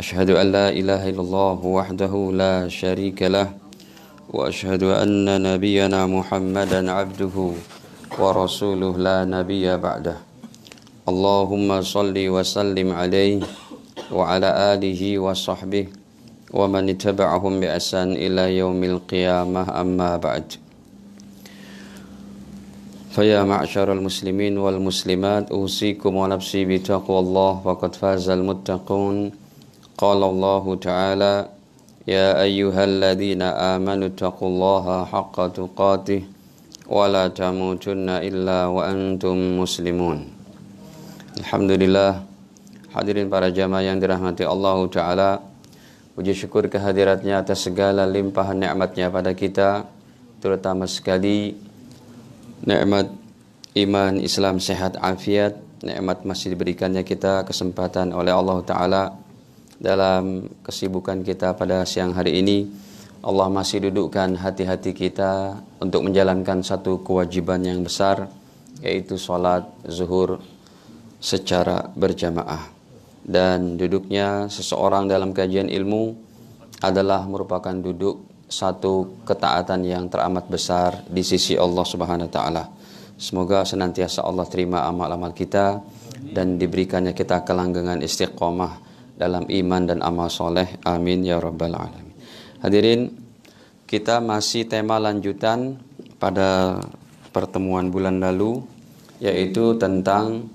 أشهد أن لا إله إلا الله وحده لا شريك له وأشهد أن نبينا محمدا عبده ورسوله لا نبي بعده. اللهم صل وسلم عليه وعلى آله وصحبه ومن اتبعهم بأسان إلى يوم القيامة أما بعد. فيا معشر المسلمين والمسلمات أوصيكم ونفسي بتقوى الله فقد فاز المتقون. قال الله تعالى يا أيها الذين آمنوا اتقوا الله حق تقاته ولا تموتن إلا وأنتم مسلمون Alhamdulillah Hadirin para jamaah yang dirahmati Allah Ta'ala Puji syukur kehadiratnya atas segala limpahan nikmatnya pada kita Terutama sekali Nikmat iman, Islam, sehat, afiat Nikmat masih diberikannya kita kesempatan oleh Allah Ta'ala dalam kesibukan kita pada siang hari ini Allah masih dudukkan hati-hati kita untuk menjalankan satu kewajiban yang besar yaitu sholat zuhur secara berjamaah dan duduknya seseorang dalam kajian ilmu adalah merupakan duduk satu ketaatan yang teramat besar di sisi Allah Subhanahu wa taala. Semoga senantiasa Allah terima amal-amal kita dan diberikannya kita kelanggengan istiqomah dalam iman dan amal soleh. Amin ya rabbal alamin. Hadirin, kita masih tema lanjutan pada pertemuan bulan lalu yaitu tentang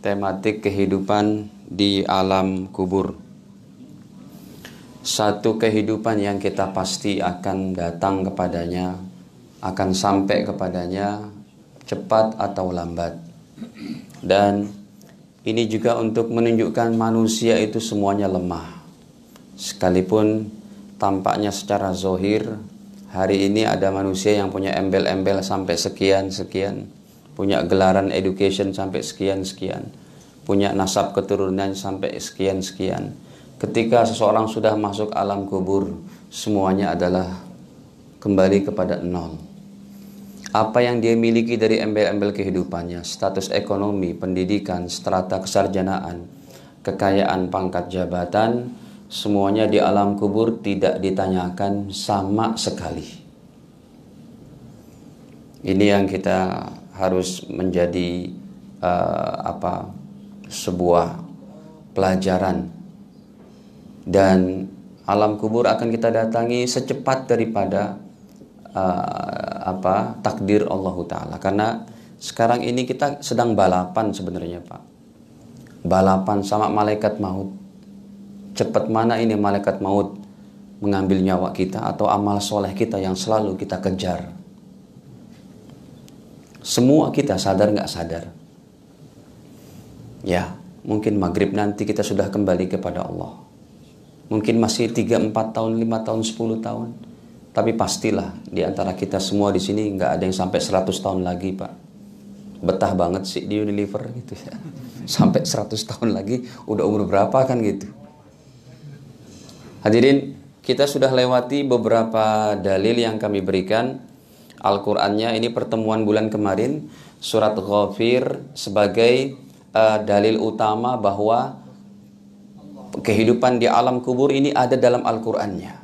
tematik kehidupan di alam kubur. Satu kehidupan yang kita pasti akan datang kepadanya, akan sampai kepadanya cepat atau lambat. Dan ini juga untuk menunjukkan manusia itu semuanya lemah. Sekalipun tampaknya secara zohir, hari ini ada manusia yang punya embel-embel sampai sekian-sekian, punya gelaran education sampai sekian-sekian, punya nasab keturunan sampai sekian-sekian. Ketika seseorang sudah masuk alam kubur, semuanya adalah kembali kepada nol apa yang dia miliki dari embel-embel kehidupannya, status ekonomi, pendidikan, strata kesarjanaan, kekayaan pangkat jabatan, semuanya di alam kubur tidak ditanyakan sama sekali. Ini yang kita harus menjadi uh, apa sebuah pelajaran dan alam kubur akan kita datangi secepat daripada uh, apa takdir Allah taala. Karena sekarang ini kita sedang balapan sebenarnya Pak. Balapan sama malaikat maut. Cepat mana ini malaikat maut mengambil nyawa kita atau amal soleh kita yang selalu kita kejar? Semua kita sadar nggak sadar? Ya mungkin maghrib nanti kita sudah kembali kepada Allah. Mungkin masih 3, 4 tahun, 5 tahun, 10 tahun tapi pastilah di antara kita semua di sini nggak ada yang sampai 100 tahun lagi, Pak. Betah banget sih di Unilever gitu ya. Sampai 100 tahun lagi udah umur berapa kan gitu. Hadirin, kita sudah lewati beberapa dalil yang kami berikan. Al-Qur'annya ini pertemuan bulan kemarin surat Ghafir sebagai uh, dalil utama bahwa kehidupan di alam kubur ini ada dalam Al-Qur'annya.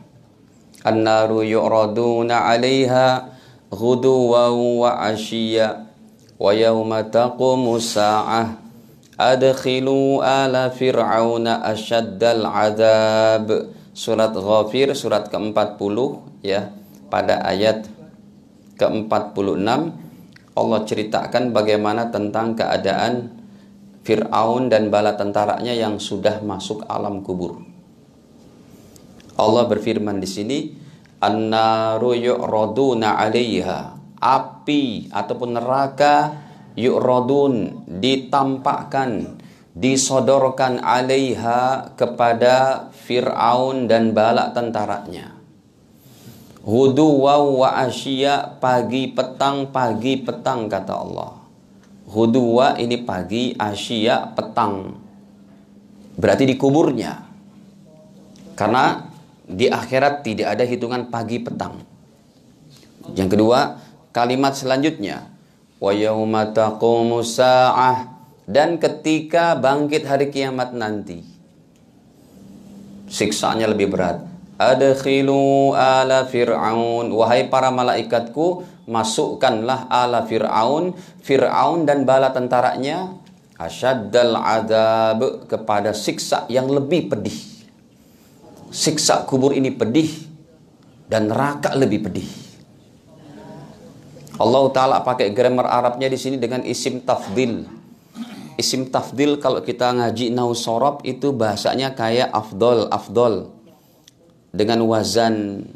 النار يعرضون عليها غدوا وعشيا ويوم تقوم الساعة أدخلوا آل فرعون أشد العذاب Surat Ghafir surat ke-40 ya pada ayat ke-46 Allah ceritakan bagaimana tentang keadaan Fir'aun dan bala tentaranya yang sudah masuk alam kubur. Allah berfirman di sini, "An-naru yu'raduna 'alaiha." Api ataupun neraka yu'radun ditampakkan disodorkan alaiha kepada Fir'aun dan bala tentaranya. Hudu wa asya pagi petang pagi petang kata Allah. Huduwa ini pagi, asya petang. Berarti di kuburnya. Karena di akhirat tidak ada hitungan pagi petang. Yang kedua, kalimat selanjutnya, wa dan ketika bangkit hari kiamat nanti. Siksanya lebih berat Adkhilu ala Fir'aun Wahai para malaikatku Masukkanlah ala Fir'aun Fir'aun dan bala tentaranya Asyaddal adab Kepada siksa yang lebih pedih Siksa kubur ini pedih Dan neraka lebih pedih Allah Ta'ala pakai grammar Arabnya di sini dengan isim tafdil Isim tafdil kalau kita ngaji nausorob itu bahasanya kayak afdol, afdol dengan wazan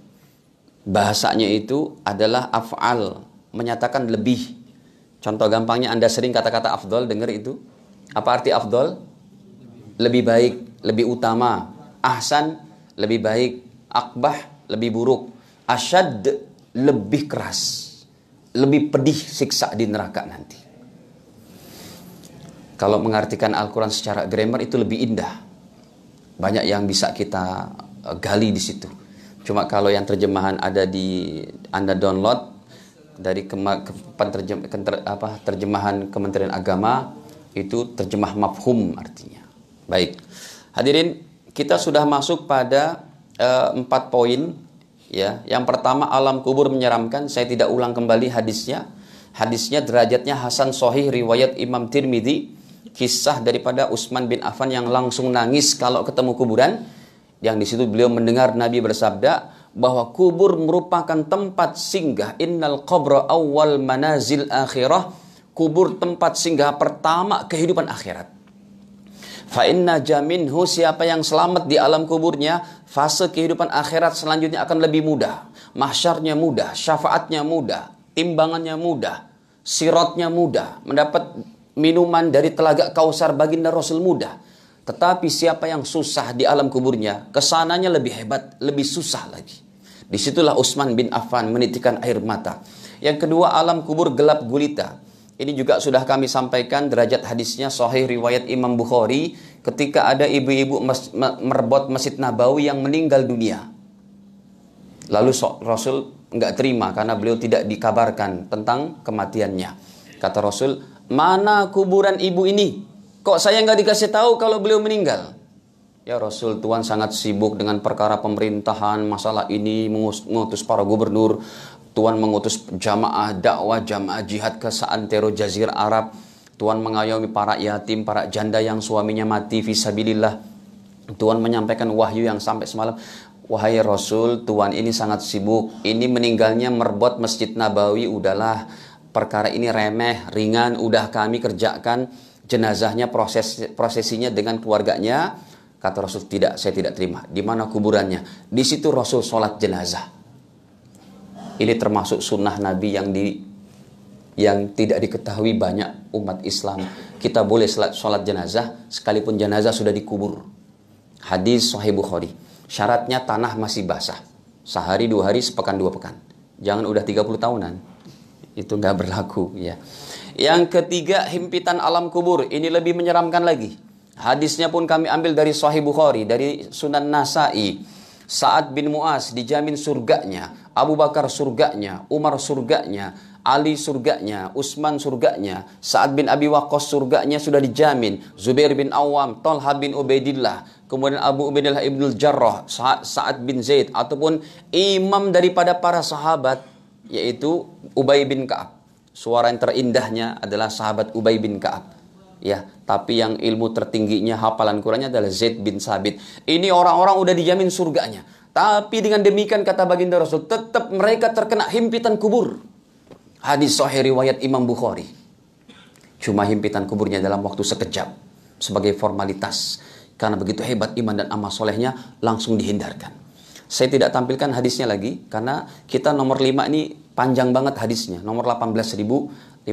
bahasanya itu adalah af'al, menyatakan lebih. Contoh gampangnya Anda sering kata-kata afdol, dengar itu. Apa arti afdol? Lebih baik, lebih utama. Ahsan, lebih baik. Akbah, lebih buruk. Asyad, lebih keras. Lebih pedih siksa di neraka nanti. Kalau mengartikan Al-Quran secara grammar itu lebih indah. Banyak yang bisa kita Eh, gali di situ. Cuma kalau yang terjemahan ada di Anda download dari kema, ke, terjem, ke, apa, terjemahan Kementerian Agama itu terjemah mafhum artinya. Baik. Hadirin, kita sudah masuk pada uh, empat poin ya. Yang pertama alam kubur menyeramkan. Saya tidak ulang kembali hadisnya. Hadisnya derajatnya Hasan Sohih riwayat Imam Tirmidzi kisah daripada Utsman bin Affan yang langsung nangis kalau ketemu kuburan yang di situ beliau mendengar Nabi bersabda bahwa kubur merupakan tempat singgah innal qabra awal manazil akhirah kubur tempat singgah pertama kehidupan akhirat fa inna jaminhu siapa yang selamat di alam kuburnya fase kehidupan akhirat selanjutnya akan lebih mudah mahsyarnya mudah syafaatnya mudah timbangannya mudah sirotnya mudah mendapat minuman dari telaga kausar baginda Rasul mudah tetapi siapa yang susah di alam kuburnya, ke sananya lebih hebat, lebih susah lagi. Di situlah Utsman bin Affan menitikkan air mata. Yang kedua alam kubur gelap gulita. Ini juga sudah kami sampaikan derajat hadisnya sahih riwayat Imam Bukhari ketika ada ibu-ibu merebot Masjid Nabawi yang meninggal dunia. Lalu Rasul nggak terima karena beliau tidak dikabarkan tentang kematiannya. Kata Rasul, mana kuburan ibu ini? Kok saya nggak dikasih tahu kalau beliau meninggal? Ya Rasul Tuhan sangat sibuk dengan perkara pemerintahan masalah ini mengutus para gubernur Tuhan mengutus jamaah dakwah jamaah jihad ke seantero jazir Arab. Tuhan mengayomi para yatim para janda yang suaminya mati visabilillah Tuhan menyampaikan wahyu yang sampai semalam Wahai Rasul, Tuhan ini sangat sibuk. Ini meninggalnya merbot Masjid Nabawi. Udahlah perkara ini remeh, ringan, udah kami kerjakan jenazahnya proses prosesinya dengan keluarganya. Kata Rasul tidak saya tidak terima. Di mana kuburannya? Di situ Rasul sholat jenazah ini termasuk sunnah Nabi yang di yang tidak diketahui banyak umat Islam. Kita boleh sholat, jenazah sekalipun jenazah sudah dikubur. Hadis Sahih Bukhari. Syaratnya tanah masih basah. Sehari dua hari sepekan dua pekan. Jangan udah 30 tahunan. Itu nggak berlaku ya. Yang ketiga, himpitan alam kubur. Ini lebih menyeramkan lagi. Hadisnya pun kami ambil dari Sahih Bukhari, dari Sunan Nasai. Sa'ad bin Mu'az dijamin surganya, Abu Bakar surganya, Umar surganya, Ali surganya, Utsman surganya, Sa'ad bin Abi Waqqas surganya sudah dijamin, Zubair bin Awam, Talha bin Ubaidillah, kemudian Abu Ubaidillah ibnul Jarrah, Sa'ad bin Zaid, ataupun imam daripada para sahabat, yaitu Ubay bin Ka'ab. Suara yang terindahnya adalah sahabat Ubay bin Ka'ab. Ya, tapi yang ilmu tertingginya hafalan Qurannya adalah Zaid bin Sabit. Ini orang-orang udah dijamin surganya. Tapi dengan demikian kata baginda Rasul, tetap mereka terkena himpitan kubur. Hadis sahih riwayat Imam Bukhari. Cuma himpitan kuburnya dalam waktu sekejap sebagai formalitas. Karena begitu hebat iman dan amal solehnya langsung dihindarkan. Saya tidak tampilkan hadisnya lagi karena kita nomor 5 ini panjang banget hadisnya. Nomor 18.534.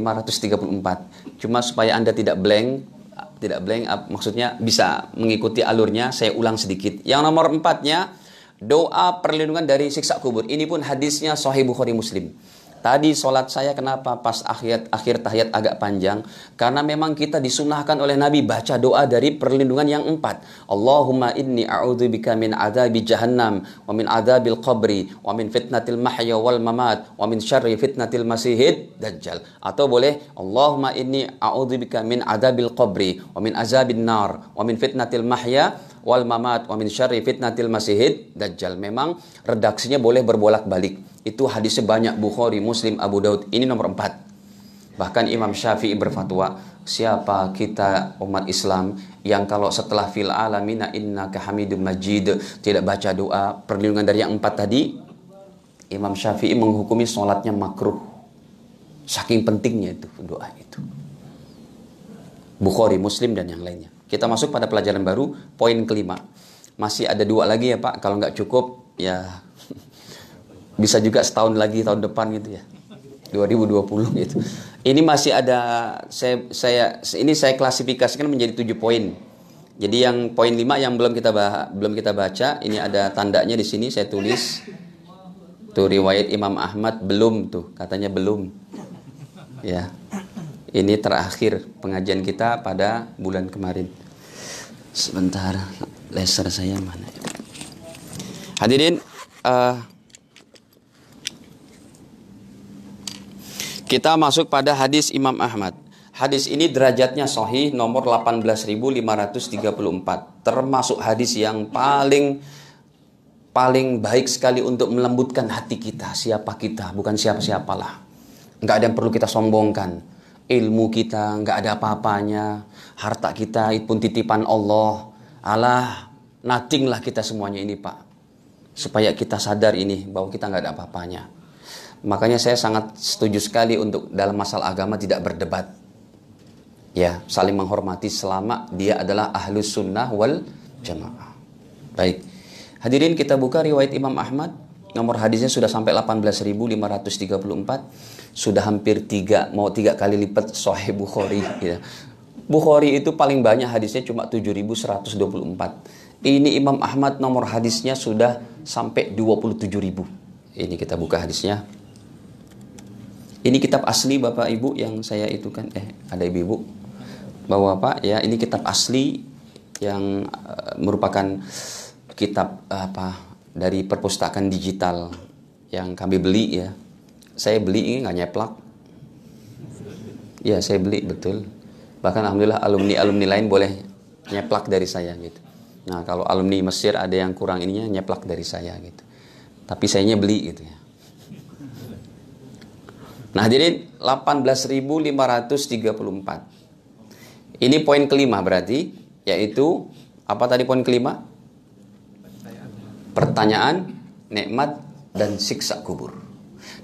Cuma supaya Anda tidak blank, tidak blank maksudnya bisa mengikuti alurnya. Saya ulang sedikit. Yang nomor empatnya doa perlindungan dari siksa kubur. Ini pun hadisnya Sahih Bukhari Muslim. Tadi sholat saya kenapa pas akhir akhir tahiyat agak panjang? Karena memang kita disunahkan oleh Nabi baca doa dari perlindungan yang empat. Allahumma inni a'udzubika min adzabi jahannam wa min adzabil qabri wa min fitnatil mahya wal mamat wa min syarri fitnatil masihid dajjal. Atau boleh Allahumma inni a'udzubika min adzabil qabri wa min azabin nar wa min fitnatil mahya wal mamat wa min syarri fitnatil masihid dajjal. Memang redaksinya boleh berbolak-balik. Itu hadisnya banyak Bukhari, Muslim, Abu Daud. Ini nomor empat. Bahkan Imam Syafi'i berfatwa, siapa kita umat Islam yang kalau setelah fil alamina inna hamidum majid tidak baca doa perlindungan dari yang empat tadi, Imam Syafi'i menghukumi sholatnya makruh. Saking pentingnya itu doa itu. Bukhari, Muslim dan yang lainnya. Kita masuk pada pelajaran baru, poin kelima. Masih ada dua lagi ya Pak, kalau nggak cukup ya bisa juga setahun lagi tahun depan gitu ya. 2020 gitu. Ini masih ada saya saya ini saya klasifikasikan menjadi tujuh poin. Jadi yang poin lima yang belum kita bah, belum kita baca, ini ada tandanya di sini saya tulis. Tuh riwayat Imam Ahmad belum tuh, katanya belum. Ya. Ini terakhir pengajian kita pada bulan kemarin. Sebentar, laser saya mana? Hadirin, uh, kita masuk pada hadis Imam Ahmad. Hadis ini derajatnya sahih nomor 18534. Termasuk hadis yang paling paling baik sekali untuk melembutkan hati kita. Siapa kita, bukan siapa-siapalah. Enggak ada yang perlu kita sombongkan ilmu kita nggak ada apa-apanya, harta kita pun titipan Allah. Allah, nothing lah kita semuanya ini Pak. Supaya kita sadar ini bahwa kita nggak ada apa-apanya. Makanya saya sangat setuju sekali untuk dalam masalah agama tidak berdebat. Ya, saling menghormati selama dia adalah ahlus sunnah wal jamaah. Baik. Hadirin kita buka riwayat Imam Ahmad. Nomor hadisnya sudah sampai 18.534 sudah hampir tiga mau tiga kali lipat Sahih Bukhari ya. Bukhari itu paling banyak hadisnya cuma 7124 ini Imam Ahmad nomor hadisnya sudah sampai 27.000 ini kita buka hadisnya. Ini kitab asli Bapak Ibu yang saya itu kan eh ada ibu-ibu. Bahwa Pak ya. Ini kitab asli yang uh, merupakan kitab uh, apa dari perpustakaan digital yang kami beli ya saya beli ini nggak nyeplak. Ya saya beli betul. Bahkan alhamdulillah alumni alumni lain boleh nyeplak dari saya gitu. Nah kalau alumni Mesir ada yang kurang ininya nyeplak dari saya gitu. Tapi sayanya beli gitu ya. Nah jadi 18.534 ini poin kelima berarti yaitu apa tadi poin kelima? Pertanyaan nikmat dan siksa kubur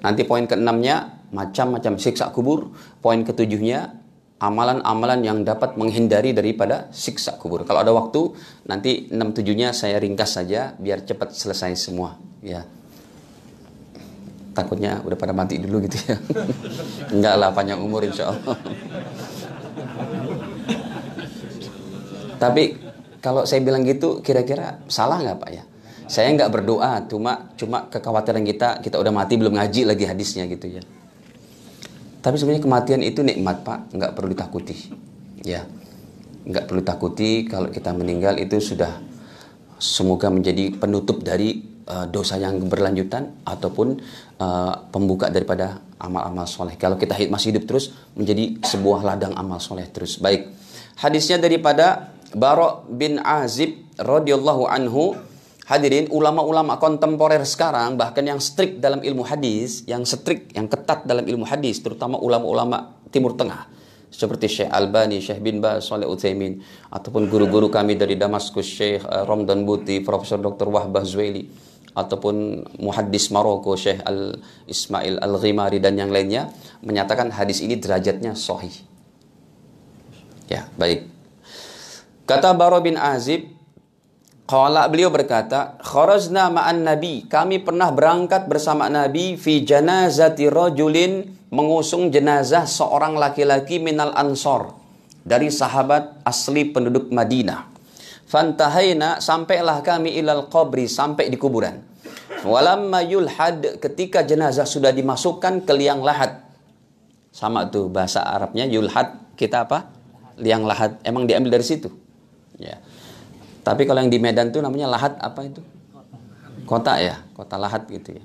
Nanti poin keenamnya macam-macam siksa kubur. Poin ketujuhnya amalan-amalan yang dapat menghindari daripada siksa kubur. Kalau ada waktu, nanti enam tujuhnya saya ringkas saja biar cepat selesai semua. Ya. Takutnya udah pada mati dulu gitu ya. Enggak lah panjang umur insya Allah. Tapi kalau saya bilang gitu kira-kira salah nggak Pak ya? Saya nggak berdoa, cuma cuma kekhawatiran kita kita udah mati belum ngaji lagi hadisnya gitu ya. Tapi sebenarnya kematian itu nikmat pak, nggak perlu ditakuti. Ya, nggak perlu takuti kalau kita meninggal itu sudah semoga menjadi penutup dari uh, dosa yang berlanjutan ataupun uh, pembuka daripada amal-amal soleh. Kalau kita masih hidup terus menjadi sebuah ladang amal soleh terus. Baik, hadisnya daripada Barok bin Azib radhiyallahu anhu Hadirin ulama-ulama kontemporer sekarang bahkan yang strict dalam ilmu hadis, yang strict, yang ketat dalam ilmu hadis, terutama ulama-ulama Timur Tengah seperti Syekh Albani, Syekh bin Baz, Saleh Utsaimin ataupun guru-guru kami dari Damaskus Syekh uh, Ramdan Buti, Profesor Dr. Wahbah Zuwaili ataupun muhaddis Maroko Syekh Al Ismail Al Ghimari dan yang lainnya menyatakan hadis ini derajatnya sahih. Ya, baik. Kata Baro bin Azib Qala beliau berkata, "Kharajna ma'an Nabi." Kami pernah berangkat bersama Nabi fi janazati rajulin mengusung jenazah seorang laki-laki minal ansor dari sahabat asli penduduk Madinah. Fantahaina sampailah kami ilal qabri sampai di kuburan. Walamma yulhad ketika jenazah sudah dimasukkan ke liang lahat. Sama tuh bahasa Arabnya yulhad kita apa? Liang lahat. Emang diambil dari situ. Ya. Tapi kalau yang di Medan tuh namanya lahat apa itu? Kota ya, kota lahat gitu ya.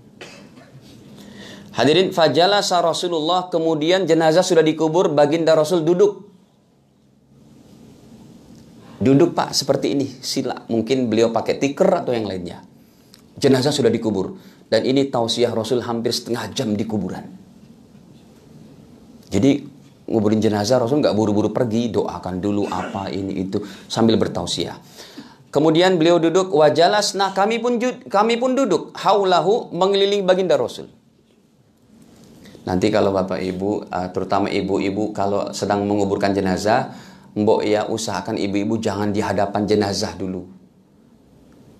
Hadirin fajalasa Rasulullah kemudian jenazah sudah dikubur baginda Rasul duduk. Duduk Pak seperti ini sila. Mungkin beliau pakai tikar atau yang lainnya. Jenazah sudah dikubur dan ini tausiah Rasul hampir setengah jam di kuburan. Jadi nguburin jenazah Rasul nggak buru-buru pergi doakan dulu apa ini itu sambil bertausiah. Kemudian beliau duduk wajalas nah kami pun kami pun duduk haulahu mengelilingi baginda Rasul. Nanti kalau Bapak Ibu, uh, terutama ibu-ibu kalau sedang menguburkan jenazah, mbok ya usahakan ibu-ibu jangan di hadapan jenazah dulu.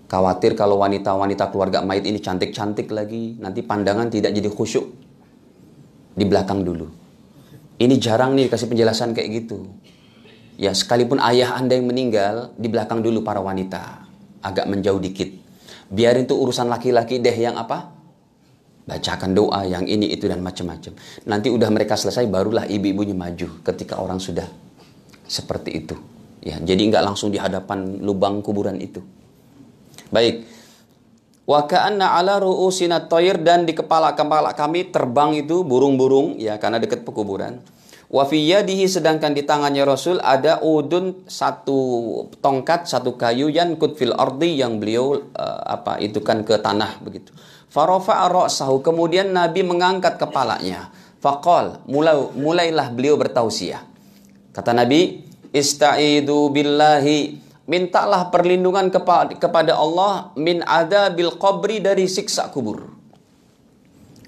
Khawatir kalau wanita-wanita keluarga mayit ini cantik-cantik lagi, nanti pandangan tidak jadi khusyuk. Di belakang dulu. Ini jarang nih kasih penjelasan kayak gitu. Ya, sekalipun ayah Anda yang meninggal, di belakang dulu para wanita. Agak menjauh dikit. Biarin itu urusan laki-laki deh yang apa? bacakan doa yang ini itu dan macam-macam. Nanti udah mereka selesai barulah ibu-ibunya maju ketika orang sudah seperti itu. Ya, jadi nggak langsung di hadapan lubang kuburan itu. Baik. Wa ka'anna ala ru'usina toir dan di kepala-kepala kami terbang itu burung-burung ya karena dekat pekuburan. Wa yadihi sedangkan di tangannya Rasul ada udun satu tongkat satu kayu yang kutfil ardi yang beliau uh, apa itu kan ke tanah begitu. Farofa ra'sahu. Kemudian Nabi mengangkat kepalanya. Faqal. Mulai, mulailah beliau bertausiah. Kata Nabi, Ista'idu billahi. Mintalah perlindungan kepada, kepada Allah min ada bil qabri dari siksa kubur.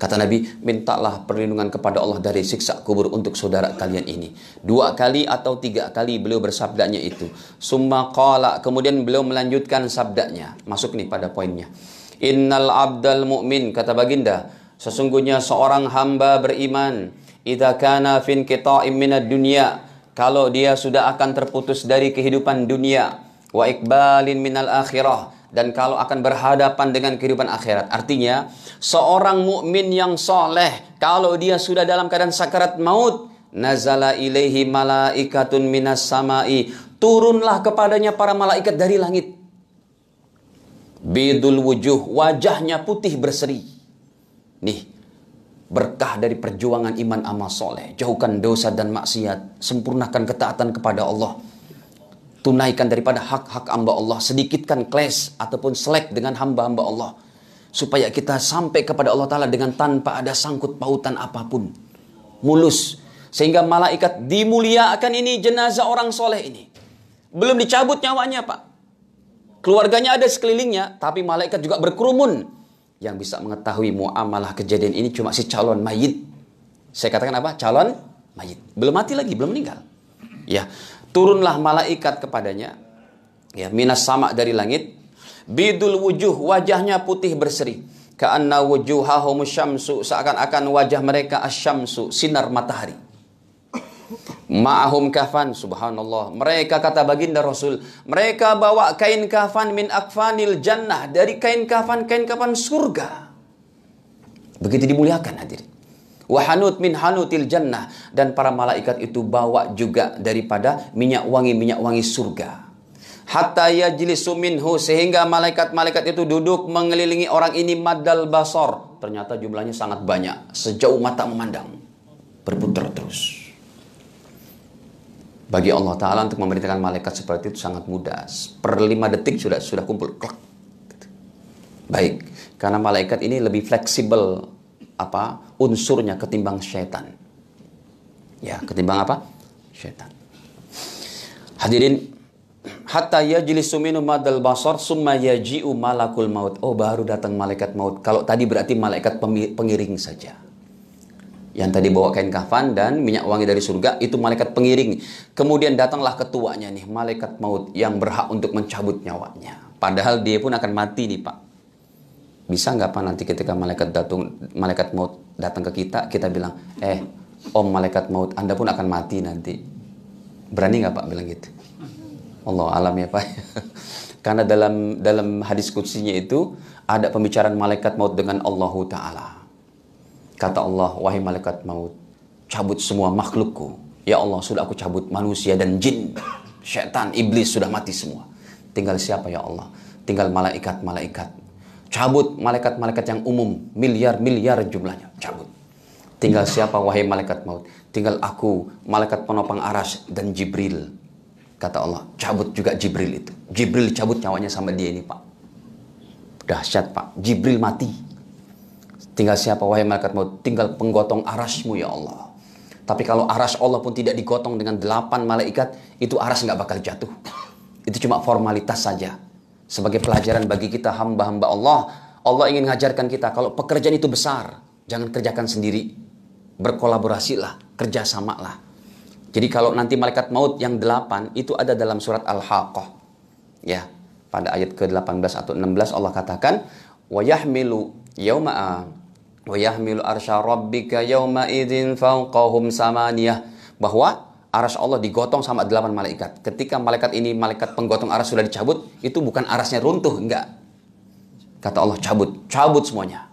Kata Nabi, mintalah perlindungan kepada Allah dari siksa kubur untuk saudara kalian ini. Dua kali atau tiga kali beliau bersabdanya itu. Summa qala, kemudian beliau melanjutkan sabdanya. Masuk nih pada poinnya. Innal abdal mu'min kata baginda sesungguhnya seorang hamba beriman idza kana fin qita'im minad dunya kalau dia sudah akan terputus dari kehidupan dunia wa ikbalin minal akhirah dan kalau akan berhadapan dengan kehidupan akhirat artinya seorang mukmin yang soleh kalau dia sudah dalam keadaan sakarat maut nazala ilaihi malaikatun minas samai turunlah kepadanya para malaikat dari langit Bidul wujuh, wajahnya putih berseri. Nih, berkah dari perjuangan iman amal soleh. Jauhkan dosa dan maksiat. Sempurnakan ketaatan kepada Allah. Tunaikan daripada hak-hak hamba Allah. Sedikitkan kles ataupun selek dengan hamba-hamba Allah. Supaya kita sampai kepada Allah Ta'ala dengan tanpa ada sangkut pautan apa pun. Mulus. Sehingga malaikat dimuliakan ini jenazah orang soleh ini. Belum dicabut nyawanya Pak. Keluarganya ada sekelilingnya, tapi malaikat juga berkerumun. Yang bisa mengetahui muamalah kejadian ini cuma si calon mayit. Saya katakan apa? Calon mayit. Belum mati lagi, belum meninggal. Ya, turunlah malaikat kepadanya. Ya, minas sama dari langit. Bidul wujuh, wajahnya putih berseri. Ka'anna wujuhahum syamsu, seakan-akan wajah mereka asyamsu, sinar matahari. Ma'ahum kafan, subhanallah. Mereka kata baginda Rasul, mereka bawa kain kafan min akfanil jannah, dari kain kafan, kain kafan surga. Begitu dimuliakan hadirin. Wahanut min hanutil jannah. Dan para malaikat itu bawa juga daripada minyak wangi, minyak wangi surga. Hatta yajlisu minhu, sehingga malaikat-malaikat itu duduk mengelilingi orang ini madal basor. Ternyata jumlahnya sangat banyak, sejauh mata memandang. Berputar terus. Bagi Allah Ta'ala untuk memerintahkan malaikat seperti itu sangat mudah. Per lima detik sudah sudah kumpul. Baik, karena malaikat ini lebih fleksibel apa unsurnya ketimbang syaitan. Ya, ketimbang apa? Syaitan. Hadirin, hatta yajlisu minhu madal basar summa yaji'u malakul maut. Oh, baru datang malaikat maut. Kalau tadi berarti malaikat pengiring saja yang tadi bawa kain kafan dan minyak wangi dari surga itu malaikat pengiring. Kemudian datanglah ketuanya nih, malaikat maut yang berhak untuk mencabut nyawanya. Padahal dia pun akan mati nih pak. Bisa nggak pak nanti ketika malaikat datang, malaikat maut datang ke kita, kita bilang, eh om malaikat maut, anda pun akan mati nanti. Berani nggak Pak bilang gitu? Allah alam ya Pak. Karena dalam dalam hadis kutsinya itu ada pembicaraan malaikat maut dengan Allah Ta'ala. Kata Allah, wahai malaikat maut, cabut semua makhlukku. Ya Allah, sudah aku cabut manusia dan jin. Syaitan, iblis sudah mati semua. Tinggal siapa ya Allah? Tinggal malaikat-malaikat. Cabut malaikat-malaikat yang umum, miliar-miliar jumlahnya. Cabut. Tinggal siapa wahai malaikat maut? Tinggal aku, malaikat penopang aras dan Jibril. Kata Allah, cabut juga Jibril itu. Jibril cabut nyawanya sama dia ini, Pak. Dahsyat, Pak. Jibril mati. Tinggal siapa wahai malaikat maut? Tinggal penggotong arasmu ya Allah. Tapi kalau aras Allah pun tidak digotong dengan delapan malaikat, itu aras nggak bakal jatuh. Itu cuma formalitas saja. Sebagai pelajaran bagi kita hamba-hamba Allah, Allah ingin mengajarkan kita kalau pekerjaan itu besar, jangan kerjakan sendiri berkolaborasilah, kerjasamalah. Jadi kalau nanti malaikat maut yang delapan itu ada dalam surat Al-Haqqah. Ya, pada ayat ke-18 atau 16 Allah katakan, "Wa yahmilu yauma wa yahmilu arsya rabbika yauma idzin fawqahum samaniyah." Bahwa aras Allah digotong sama delapan malaikat. Ketika malaikat ini, malaikat penggotong aras sudah dicabut, itu bukan arasnya runtuh, enggak. Kata Allah, cabut, cabut semuanya.